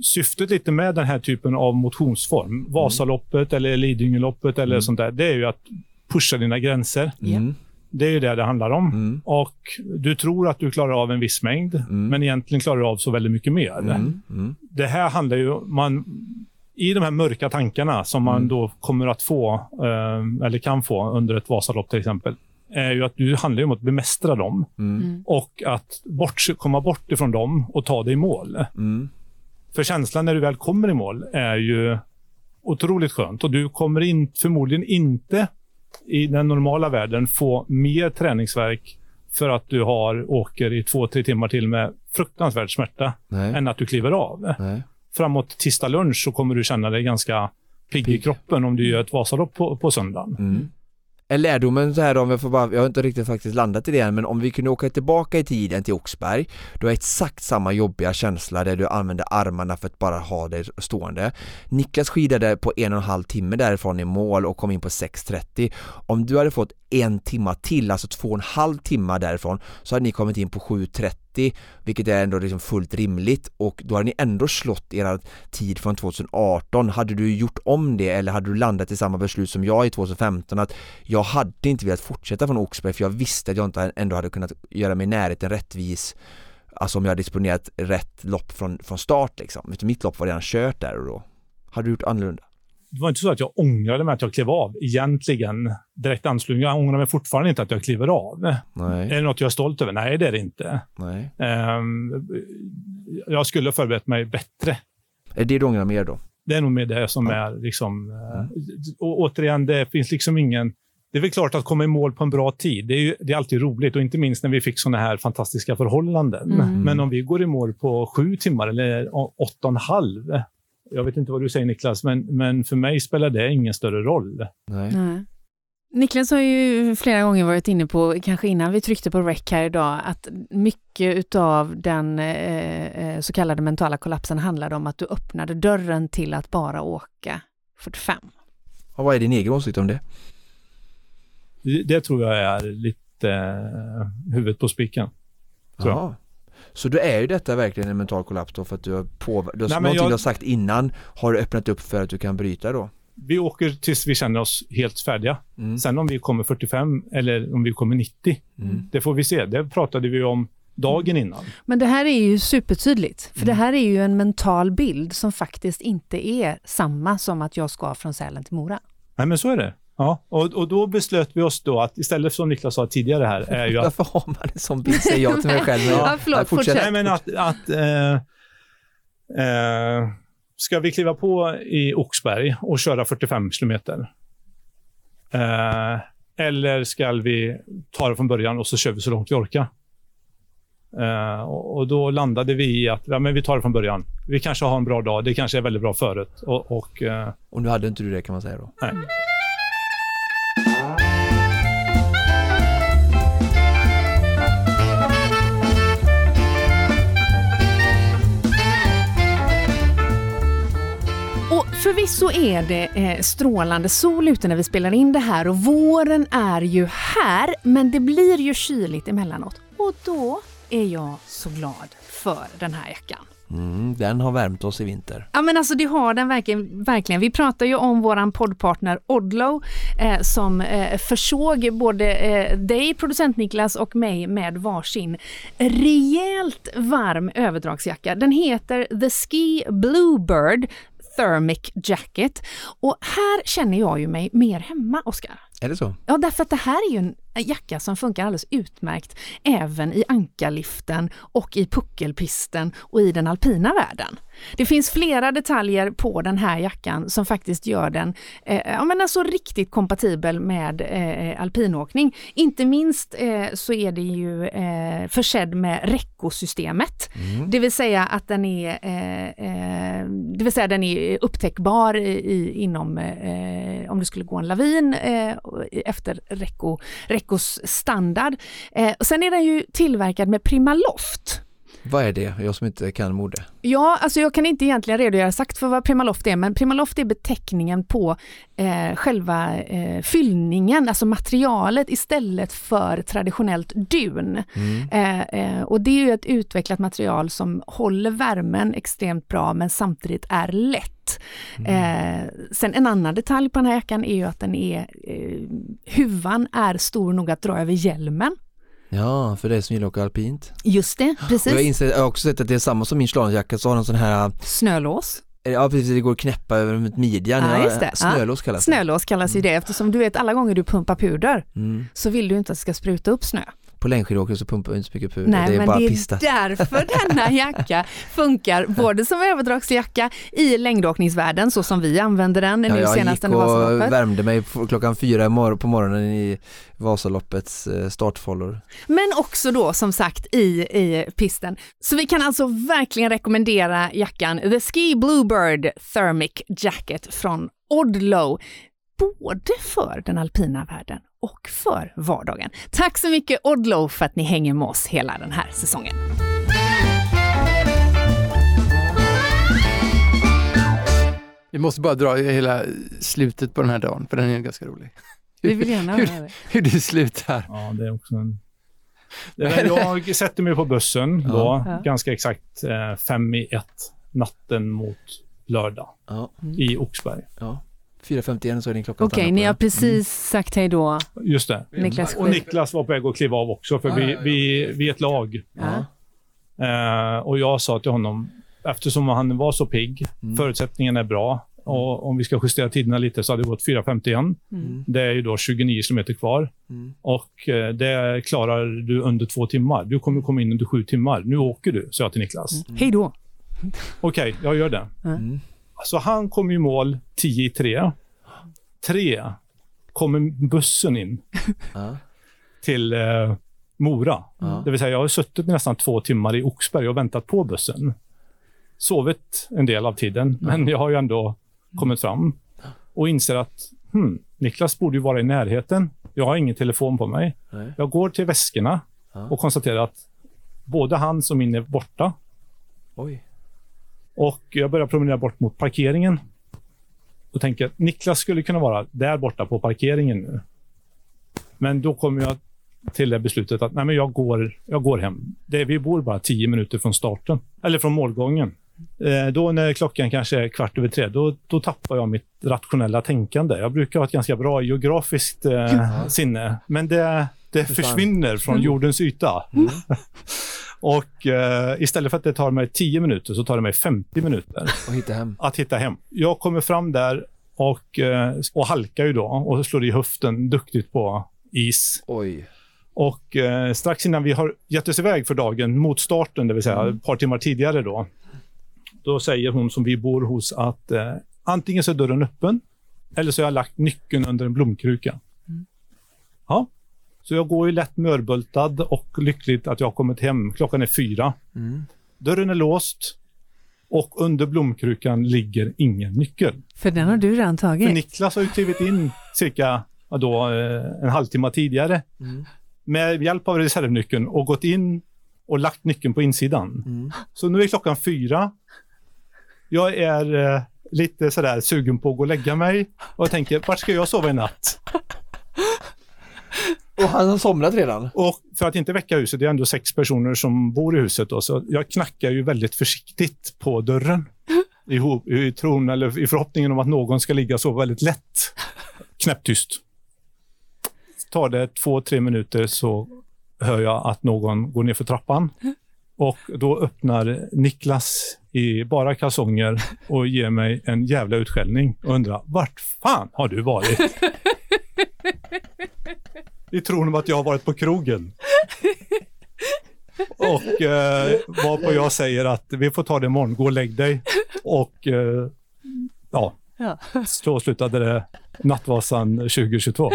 [SPEAKER 3] syftet lite med den här typen av motionsform, Vasaloppet eller Lidingöloppet eller sånt där, det är ju att pusha dina gränser.
[SPEAKER 2] Mm.
[SPEAKER 3] Det är ju det det handlar om.
[SPEAKER 2] Mm.
[SPEAKER 3] Och du tror att du klarar av en viss mängd, men egentligen klarar du av så väldigt mycket mer.
[SPEAKER 2] Mm. Mm.
[SPEAKER 3] Det här handlar ju... Man, I de här mörka tankarna som man
[SPEAKER 2] Mm.
[SPEAKER 3] då kommer att få, eh, eller kan få under ett Vasalopp till exempel, är ju att du handlar om att bemästra dem
[SPEAKER 2] Mm.
[SPEAKER 3] och att bort, komma bort ifrån dem och ta dig i mål.
[SPEAKER 2] Mm.
[SPEAKER 3] För känslan när du väl kommer i mål är ju otroligt skönt och du kommer in, förmodligen inte i den normala världen få mer träningsverk för att du har, åker i två, tre timmar till med fruktansvärd smärta
[SPEAKER 2] Nej.
[SPEAKER 3] än att du kliver av.
[SPEAKER 2] Nej.
[SPEAKER 3] Framåt tisdag lunch så kommer du känna dig ganska pigg i kroppen om du gör ett Vasalopp på, på söndagen.
[SPEAKER 2] Mm. Är lärdomen så här om jag får bara, jag har inte riktigt faktiskt landat i det än, men om vi kunde åka tillbaka i tiden till Oxberg, du har exakt samma jobbiga känsla där du använder armarna för att bara ha dig stående. Niklas skidade på en och en halv timme därifrån i mål och kom in på 6.30. Om du hade fått en timma till, alltså två och en halv timma därifrån, så hade ni kommit in på 7.30, vilket är ändå liksom fullt rimligt och då hade ni ändå slått era tid från 2018. Hade du gjort om det eller hade du landat i samma beslut som jag i 2015 att jag hade inte velat fortsätta från Oxberg för jag visste att jag inte ändå hade kunnat göra mig i närheten rättvis Alltså om jag hade disponerat rätt lopp från, från start liksom. Mitt lopp var redan kört där och då. Hade du gjort annorlunda?
[SPEAKER 3] Det var inte så att jag ångrade mig att jag klev av egentligen direkt anslutning. Jag ångrar mig fortfarande inte att jag kliver av. Är
[SPEAKER 2] Nej,
[SPEAKER 3] det något jag är stolt över? Nej, det är det inte.
[SPEAKER 2] nej.
[SPEAKER 3] Ehm, jag skulle ha förberett mig bättre.
[SPEAKER 2] Är det du ångrar mer då?
[SPEAKER 3] Det är nog med det som är liksom... eh, Och återigen, det finns liksom ingen... Det är väl klart att komma i mål på en bra tid. Det är, ju, det är alltid roligt och inte minst när vi fick såna här fantastiska förhållanden.
[SPEAKER 1] Mm.
[SPEAKER 3] Men om vi går i mål på sju timmar eller åtta och en halv Jag vet inte vad du säger Niklas, men, men för mig spelar det ingen större roll.
[SPEAKER 2] Nej.
[SPEAKER 1] Nej. Niklas har ju flera gånger varit inne på, kanske innan vi tryckte på rec här idag, att mycket utav den eh, eh, så kallade mentala kollapsen handlade om att du öppnade dörren till att bara åka 45.
[SPEAKER 2] Och vad är din egen åsikt om det?
[SPEAKER 3] Det, det tror jag är lite eh, huvudet på spiken.
[SPEAKER 2] Jaha. Så då är ju detta verkligen en mental kollaps då för att du har påverkat, du har,
[SPEAKER 3] Nej, men
[SPEAKER 2] någonting
[SPEAKER 3] jag-
[SPEAKER 2] du har sagt innan har du öppnat upp för att du kan bryta då?
[SPEAKER 3] Vi åker tills vi känner oss helt färdiga.
[SPEAKER 2] Mm.
[SPEAKER 3] Sen om vi kommer 45 eller om vi kommer 90,
[SPEAKER 2] Mm.
[SPEAKER 3] det får vi se. Det pratade vi om dagen innan.
[SPEAKER 1] Men det här är ju supertydligt, för det här är ju en mental bild som faktiskt inte är samma som att jag ska från Sälen till Mora.
[SPEAKER 3] Nej, men så är det. Ja, och, och då beslöt vi oss då att istället som Niklas sa tidigare här, är ju att
[SPEAKER 2] Varför har man en sån bild säger jag till mig själv.
[SPEAKER 1] Ja, förlåt, fortsätt.
[SPEAKER 3] Nej, men att, att eh, eh, ska vi kliva på i Oxberg och köra 45 kilometer? Eh, eller ska vi ta det från början och så kör vi så långt vi orkar? Eh, och, då landade vi i att ja, men vi tar det från början. Vi kanske har en bra dag. Det kanske är väldigt bra förut. Och, och, eh,
[SPEAKER 2] Och nu hade inte du det kan man säga då.
[SPEAKER 3] nej.
[SPEAKER 1] Förvisso är det eh, strålande sol ute när vi spelar in det här och våren är ju här, men det blir ju kyligt emellanåt. Och då är jag så glad för den här jackan.
[SPEAKER 2] Mm, den har värmt oss i vinter.
[SPEAKER 1] Ja men alltså det har den verkligen. verkligen. Vi pratar ju om våran poddpartner Odlo eh, som eh, försåg både eh, dig, producent Niklas och mig med varsin rejält varm överdragsjacka. Den heter The Ski Bluebird Thermic Jacket och här känner jag ju mig mer hemma, Oskar.
[SPEAKER 2] Är det så?
[SPEAKER 1] Ja, därför att det här är ju en jacka som funkar alldeles utmärkt även i ankarliften och i puckelpisten och i den alpina världen. Det finns flera detaljer på den här jackan som faktiskt gör den eh, ja, men alltså riktigt kompatibel med eh, alpinåkning. Inte minst eh, så är det ju eh, försedd med Recco-systemet. Det vill säga att den är, eh, eh, det vill säga den är upptäckbar i, inom, eh, om det skulle gå en lavin efter Reccos standard. Och sen är den ju tillverkad med Primaloft.
[SPEAKER 2] Vad är det? Jag som inte kan mode.
[SPEAKER 1] Ja, alltså jag kan inte egentligen redogöra exakt för vad Primaloft är, men Primaloft är beteckningen på eh, själva eh, fyllningen, alltså materialet istället för traditionellt dun. Eh, eh, och det är ju ett utvecklat material som håller värmen extremt bra men samtidigt är lätt. Eh, sen en annan detalj på den här jackan är ju att den är, eh, huvan är stor nog att dra över hjälmen.
[SPEAKER 2] Ja, för dig som gillar att åka alpint.
[SPEAKER 1] Just det,
[SPEAKER 2] Och jag,
[SPEAKER 1] precis.
[SPEAKER 2] inser, jag har också sett att det är samma som min slalomjacka, så har den sån här,
[SPEAKER 1] Snölås.
[SPEAKER 2] ja precis, det går att knäppa över midjan.
[SPEAKER 1] Ja, just det.
[SPEAKER 2] Snölås kallas det.
[SPEAKER 1] Snölås kallas ju det eftersom du vet alla gånger du pumpar puder
[SPEAKER 2] Mm.
[SPEAKER 1] så vill du inte att det ska spruta upp snö.
[SPEAKER 2] På längdskidåkare så pumpar vi inte så mycket puder,
[SPEAKER 1] Nej,
[SPEAKER 2] det är
[SPEAKER 1] men
[SPEAKER 2] bara
[SPEAKER 1] det är
[SPEAKER 2] pista. *laughs*
[SPEAKER 1] därför denna jacka funkar både som överdragsjacka i längdåkningsvärlden så som vi använder den
[SPEAKER 2] Ja,
[SPEAKER 1] nu
[SPEAKER 2] jag
[SPEAKER 1] senast
[SPEAKER 2] gick och värmde mig klockan fyra på morgonen i Vasaloppets eh, startfållor.
[SPEAKER 1] Men också då som sagt i, i pisten. Så vi kan alltså verkligen rekommendera jackan The Ski Bluebird Thermic Jacket från Odlo. Både för den alpina världen och för vardagen. Tack så mycket Odlo för att ni hänger med oss hela den här säsongen.
[SPEAKER 4] Vi måste bara dra hela slutet på den här dagen, för den är ganska rolig.
[SPEAKER 1] Vi vill gärna
[SPEAKER 4] hur,
[SPEAKER 1] höra det.
[SPEAKER 4] hur det slutar.
[SPEAKER 3] Ja, det är också en... *laughs* Jag sätter mig på bussen då,
[SPEAKER 1] Ja.
[SPEAKER 3] ganska exakt eh, fem i ett natten mot lördag
[SPEAKER 2] Ja,
[SPEAKER 3] i Oxberg.
[SPEAKER 2] ja. 4.51 så är din klocka.
[SPEAKER 1] Okej,
[SPEAKER 2] stannar
[SPEAKER 1] ni har precis sagt hej då.
[SPEAKER 3] Just det.
[SPEAKER 1] Niklas
[SPEAKER 3] Och. Niklas var på väg att kliva av också, för vi, vi, vi är ett lag.
[SPEAKER 1] Ja.
[SPEAKER 3] Eh, och jag sa till honom, eftersom han var så pigg, förutsättningarna är bra och om vi ska justera tiderna lite så hade det gått 4.51.
[SPEAKER 1] Mm.
[SPEAKER 3] Det är ju då 29 kilometer kvar
[SPEAKER 2] Mm.
[SPEAKER 3] och eh, det klarar du under två timmar. Du kommer komma in under sju timmar. Nu åker du, sa jag till Niklas.
[SPEAKER 1] Hej då.
[SPEAKER 3] Okej, jag gör det.
[SPEAKER 2] Mm.
[SPEAKER 3] Så han kom i mål 10 i 3. 3 kommer bussen in till eh, Mora. Det vill säga, jag har suttit nästan två timmar i Oxberg och väntat på bussen. sovit en del av tiden, men jag har ju ändå kommit fram och inser att hmm, Niklas borde ju vara i närheten. Jag har ingen telefon på mig.
[SPEAKER 2] Nej.
[SPEAKER 3] Jag går till väskorna
[SPEAKER 2] Ja.
[SPEAKER 3] och konstaterar att både hans och min är borta.
[SPEAKER 2] Oj.
[SPEAKER 3] Och jag börjar promenera bort mot parkeringen. Och tänker att Niklas skulle kunna vara där borta på parkeringen nu. Men då kommer jag till det beslutet att nej, men jag, går, jag går hem. Det, vi bor bara tio minuter från starten, eller från målgången. Eh, då när klockan kanske är kvart över tre, då, då tappar jag mitt rationella tänkande. Jag brukar ha ett ganska bra geografiskt eh, sinne, men det, det
[SPEAKER 2] Försvann.
[SPEAKER 3] försvinner från jordens yta. *laughs* Och eh, istället för att det tar mig 10 minuter så tar det mig 50 minuter
[SPEAKER 2] Och hitta hem.
[SPEAKER 3] att hitta hem. Jag kommer fram där och, eh, och halkar ju då och slår i höften duktigt på is.
[SPEAKER 2] Oj.
[SPEAKER 3] Och eh, strax innan vi har gett oss iväg för dagen mot starten, det vill säga ett par timmar tidigare då, då säger hon som vi bor hos att eh, antingen så är dörren öppen eller så har jag lagt nyckeln under en blomkruka. Ja, så jag går ju lätt mörbultad och lyckligt att jag har kommit hem. Klockan är fyra.
[SPEAKER 2] Mm.
[SPEAKER 3] Dörren är låst och under blomkrukan ligger ingen nyckel.
[SPEAKER 1] För den har du redan
[SPEAKER 3] För
[SPEAKER 1] tagit.
[SPEAKER 3] Niklas har ju klivit in cirka då, eh, en halvtimme tidigare
[SPEAKER 2] Mm.
[SPEAKER 3] med hjälp av reservnyckeln och gått in och lagt nyckeln på insidan.
[SPEAKER 2] Mm.
[SPEAKER 3] Så nu är klockan fyra. Jag är eh, lite sådär sugen på att gå och lägga mig och jag tänker, vart ska jag sova i natt? *laughs*
[SPEAKER 2] Och han har somnat redan?
[SPEAKER 3] Och för att inte väcka huset, det är ändå sex personer som bor i huset då, så jag knackar ju väldigt försiktigt på dörren. *laughs* I, I tron eller i förhoppningen om att någon ska ligga sova väldigt lätt. Knäpptyst. Tar det två, tre minuter så hör jag att någon går ner för trappan. *laughs* Och då öppnar Niklas i bara kalsonger och ger mig en jävla utskällning och undrar vart fan har du varit? I tron om att jag har varit på krogen. Och eh, varpå jag säger att vi får ta det imorgon, gå och lägg dig. Och eh, ja,
[SPEAKER 1] Ja.
[SPEAKER 3] så slutade det Nattvasan 2022.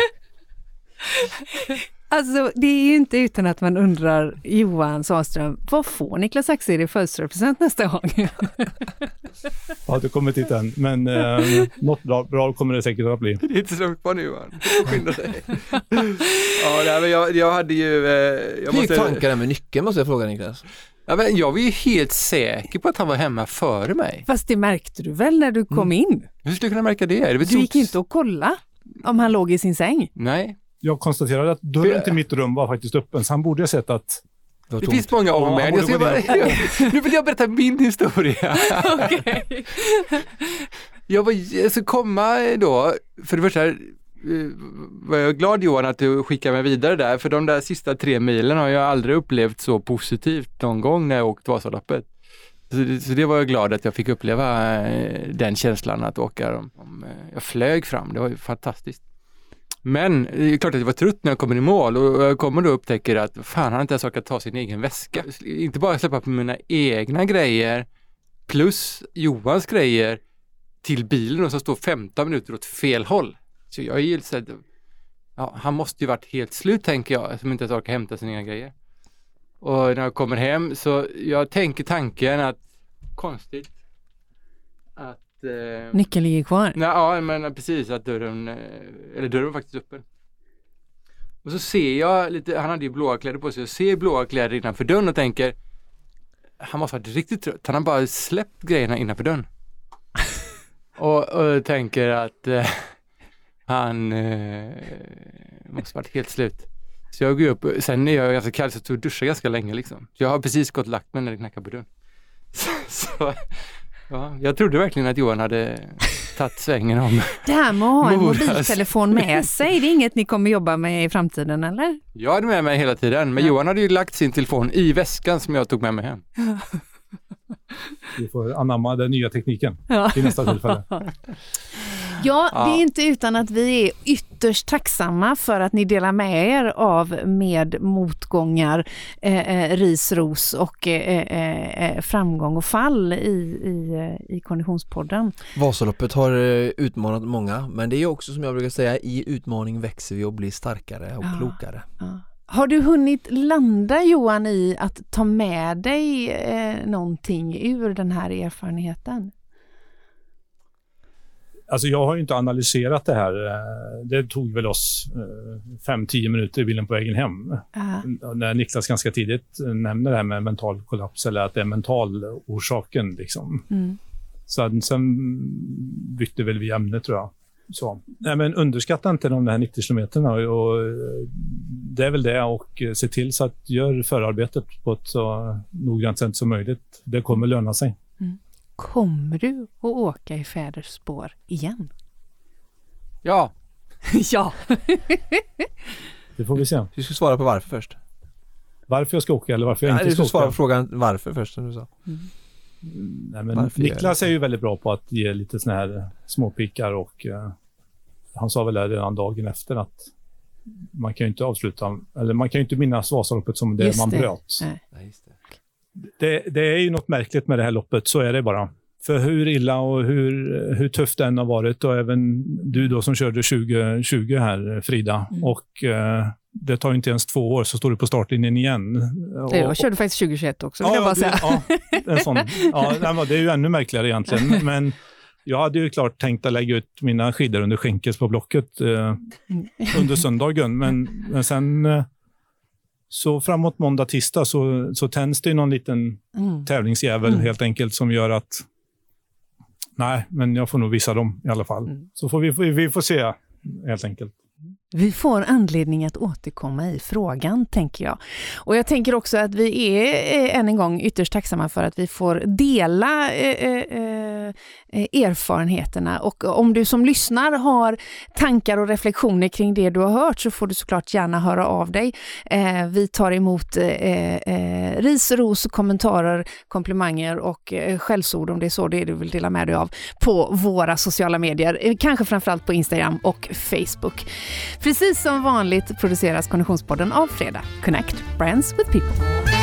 [SPEAKER 1] Alltså det är ju inte utan att man undrar, Johan Sahlström, vad får Niklas Axel i födelsedagspresent nästa gång? *laughs*
[SPEAKER 3] Har inte kommit dit än, men eh, något bra, bra kommer det säkert att bli. *laughs*
[SPEAKER 4] Det är inte så långt kvar nu Johan. Du skynda dig. ja, nej, men jag, jag hade ju... Eh, jag,
[SPEAKER 2] Hur
[SPEAKER 4] måste,
[SPEAKER 2] tankarna med nyckeln måste jag fråga Niklas?
[SPEAKER 4] ja, men jag var ju helt säker på att han var hemma före mig.
[SPEAKER 1] Fast det märkte du väl när du kom in?
[SPEAKER 4] Hur skulle jag kunna märka det? det
[SPEAKER 1] Du gick inte och kolla om han låg i sin säng.
[SPEAKER 4] Nej,
[SPEAKER 3] Jag konstaterade att dörren till mitt rum var faktiskt öppen, så han borde ha sett att
[SPEAKER 2] Det
[SPEAKER 4] det finns många om
[SPEAKER 3] Ja,
[SPEAKER 4] mig.
[SPEAKER 3] borde
[SPEAKER 4] bara, *laughs* nu vill jag berätta min historia. *laughs* Jag var, ska komma då, för det första eh, var jag glad Johan att du skickade mig vidare där, för de där sista tre milen har jag aldrig upplevt så positivt någon gång när jag åkt Vasaloppet. Så, det- så det var jag glad att jag fick uppleva eh, den känslan att åka. Om, om, eh, jag flög fram, det var ju fantastiskt. Men det är klart att jag var trött när jag kommer i mål och jag kommer då och upptäcker att fan han har inte ens orkat ta sin egen väska. Inte bara släppa på mina egna grejer plus Johans grejer till bilen och som står 15 minuter åt fel håll. Så jag är ju så ja, han måste ju varit helt slut tänker jag, som inte ens orkar hämta sina egna grejer. Och när jag kommer hem så jag tänker tanken att konstigt att eh,
[SPEAKER 1] Nyckeln ligger kvar.
[SPEAKER 4] Nej, ja, men precis att dörren, eh, eller dörren var faktiskt öppen. Och så ser jag lite, han hade ju blåa kläder på sig, jag ser blåa kläder innanför dörren och tänker han måste ha varit riktigt trött, han har bara släppt grejerna innanför dörren. *laughs* och, och tänker att eh, han eh, måste varit helt slut. Så jag går upp, sen är jag ganska kall så jag duschade ganska länge liksom. Så jag har precis gått och lagt mig när det knackade på dörren. *laughs* Så, så, ja, jag trodde verkligen att Johan hade tagit svängen om. *laughs*
[SPEAKER 1] Det här med att ha en
[SPEAKER 4] Moras.
[SPEAKER 1] mobiltelefon med sig, det är inget ni kommer jobba med i framtiden eller?
[SPEAKER 4] Jag hade med mig hela tiden, men
[SPEAKER 1] Ja.
[SPEAKER 4] Johan hade ju lagt sin telefon i väskan som jag tog med mig hem.
[SPEAKER 3] vi får anamma den nya tekniken
[SPEAKER 1] Ja.
[SPEAKER 3] till nästa tillfälle. *laughs*
[SPEAKER 1] Ja, det
[SPEAKER 4] Ja.
[SPEAKER 1] är inte utan att vi är ytterst tacksamma för att ni delar med er av med motgångar, eh, eh, ris, ros och eh, eh, eh, framgång och fall i, i, i Konditionspodden.
[SPEAKER 2] Vasaloppet har utmanat många, men det är också som jag brukar säga, i utmaning växer vi och blir starkare och
[SPEAKER 1] Ja.
[SPEAKER 2] klokare.
[SPEAKER 1] Ja. Har du hunnit landa Johan i att ta med dig eh, någonting ur den här erfarenheten?
[SPEAKER 3] Alltså jag har ju inte analyserat det här. Eh, det tog väl oss 5-10 minuter i bilen på vägen hem.
[SPEAKER 1] Uh.
[SPEAKER 3] När Niklas ganska tidigt nämner det här med mental kollaps eller att det är mental orsaken. Liksom.
[SPEAKER 1] Mm.
[SPEAKER 3] Sen, sen bytte väl vi ämne tror jag. Så. Nej, men underskatta inte de här 90 kilometerna. Och, eh, det är väl det och se till så att gör förarbetet på ett så noggrant sätt som möjligt. Det kommer löna sig.
[SPEAKER 1] Mm. Kommer du att åka i fäders spår igen?
[SPEAKER 4] Ja. *laughs*
[SPEAKER 1] ja. *laughs*
[SPEAKER 3] det får vi se.
[SPEAKER 2] Du ska svara på varför först.
[SPEAKER 3] Varför jag ska åka eller varför jag
[SPEAKER 2] Nej,
[SPEAKER 3] inte ska,
[SPEAKER 2] du ska svara
[SPEAKER 3] åka.
[SPEAKER 2] på frågan varför först som du sa.
[SPEAKER 1] Mm.
[SPEAKER 3] Nej, men
[SPEAKER 2] Varför
[SPEAKER 3] Niklas är ju väldigt bra på att ge lite såna här småpikar och eh, han sa väl det redan dagen efter att man kan ju inte avsluta, eller man kan ju inte minnas Vasaloppet som det
[SPEAKER 1] Just
[SPEAKER 3] man
[SPEAKER 1] det.
[SPEAKER 3] bröt.
[SPEAKER 1] Nej.
[SPEAKER 2] Nej, just det.
[SPEAKER 3] Det, det är ju något märkligt med det här loppet, så är det bara. För hur illa och hur, hur tufft än har varit och även du då som körde 2020 här Frida
[SPEAKER 1] Mm.
[SPEAKER 3] och eh, det tar ju inte ens två år så står du på startlinjen igen. Och-
[SPEAKER 1] Jag körde faktiskt 2021 också vill jag bara säga.
[SPEAKER 3] Ja, en sån. Ja, det är ju ännu märkligare egentligen. *laughs* Men jag hade ju klart tänkt att lägga ut mina skidor under skänkes på Blocket eh, under söndagen. Men, men sen eh, så framåt måndag, tisdag så, så tänds det någon liten
[SPEAKER 1] Mm.
[SPEAKER 3] tävlingsjävel
[SPEAKER 1] Mm.
[SPEAKER 3] helt enkelt som gör att nej, men jag får nog visa dem i alla fall.
[SPEAKER 1] Mm.
[SPEAKER 3] Så får vi, vi får se helt enkelt.
[SPEAKER 1] Vi får anledning att återkomma i frågan, tänker jag. Och jag tänker också att vi är eh, än en gång ytterst tacksamma för att vi får dela eh, eh, eh, erfarenheterna. Och om du som lyssnar har tankar och reflektioner kring det du har hört så får du såklart gärna höra av dig. Eh, vi tar emot eh, eh, ris, ros, kommentarer, komplimanger och eh, skällsord om det är så det är du vill dela med dig av på våra sociala medier. Eh, kanske framförallt på Instagram och Facebook. Precis som vanligt produceras Konditionspodden av Fredag. Connect Brands with People.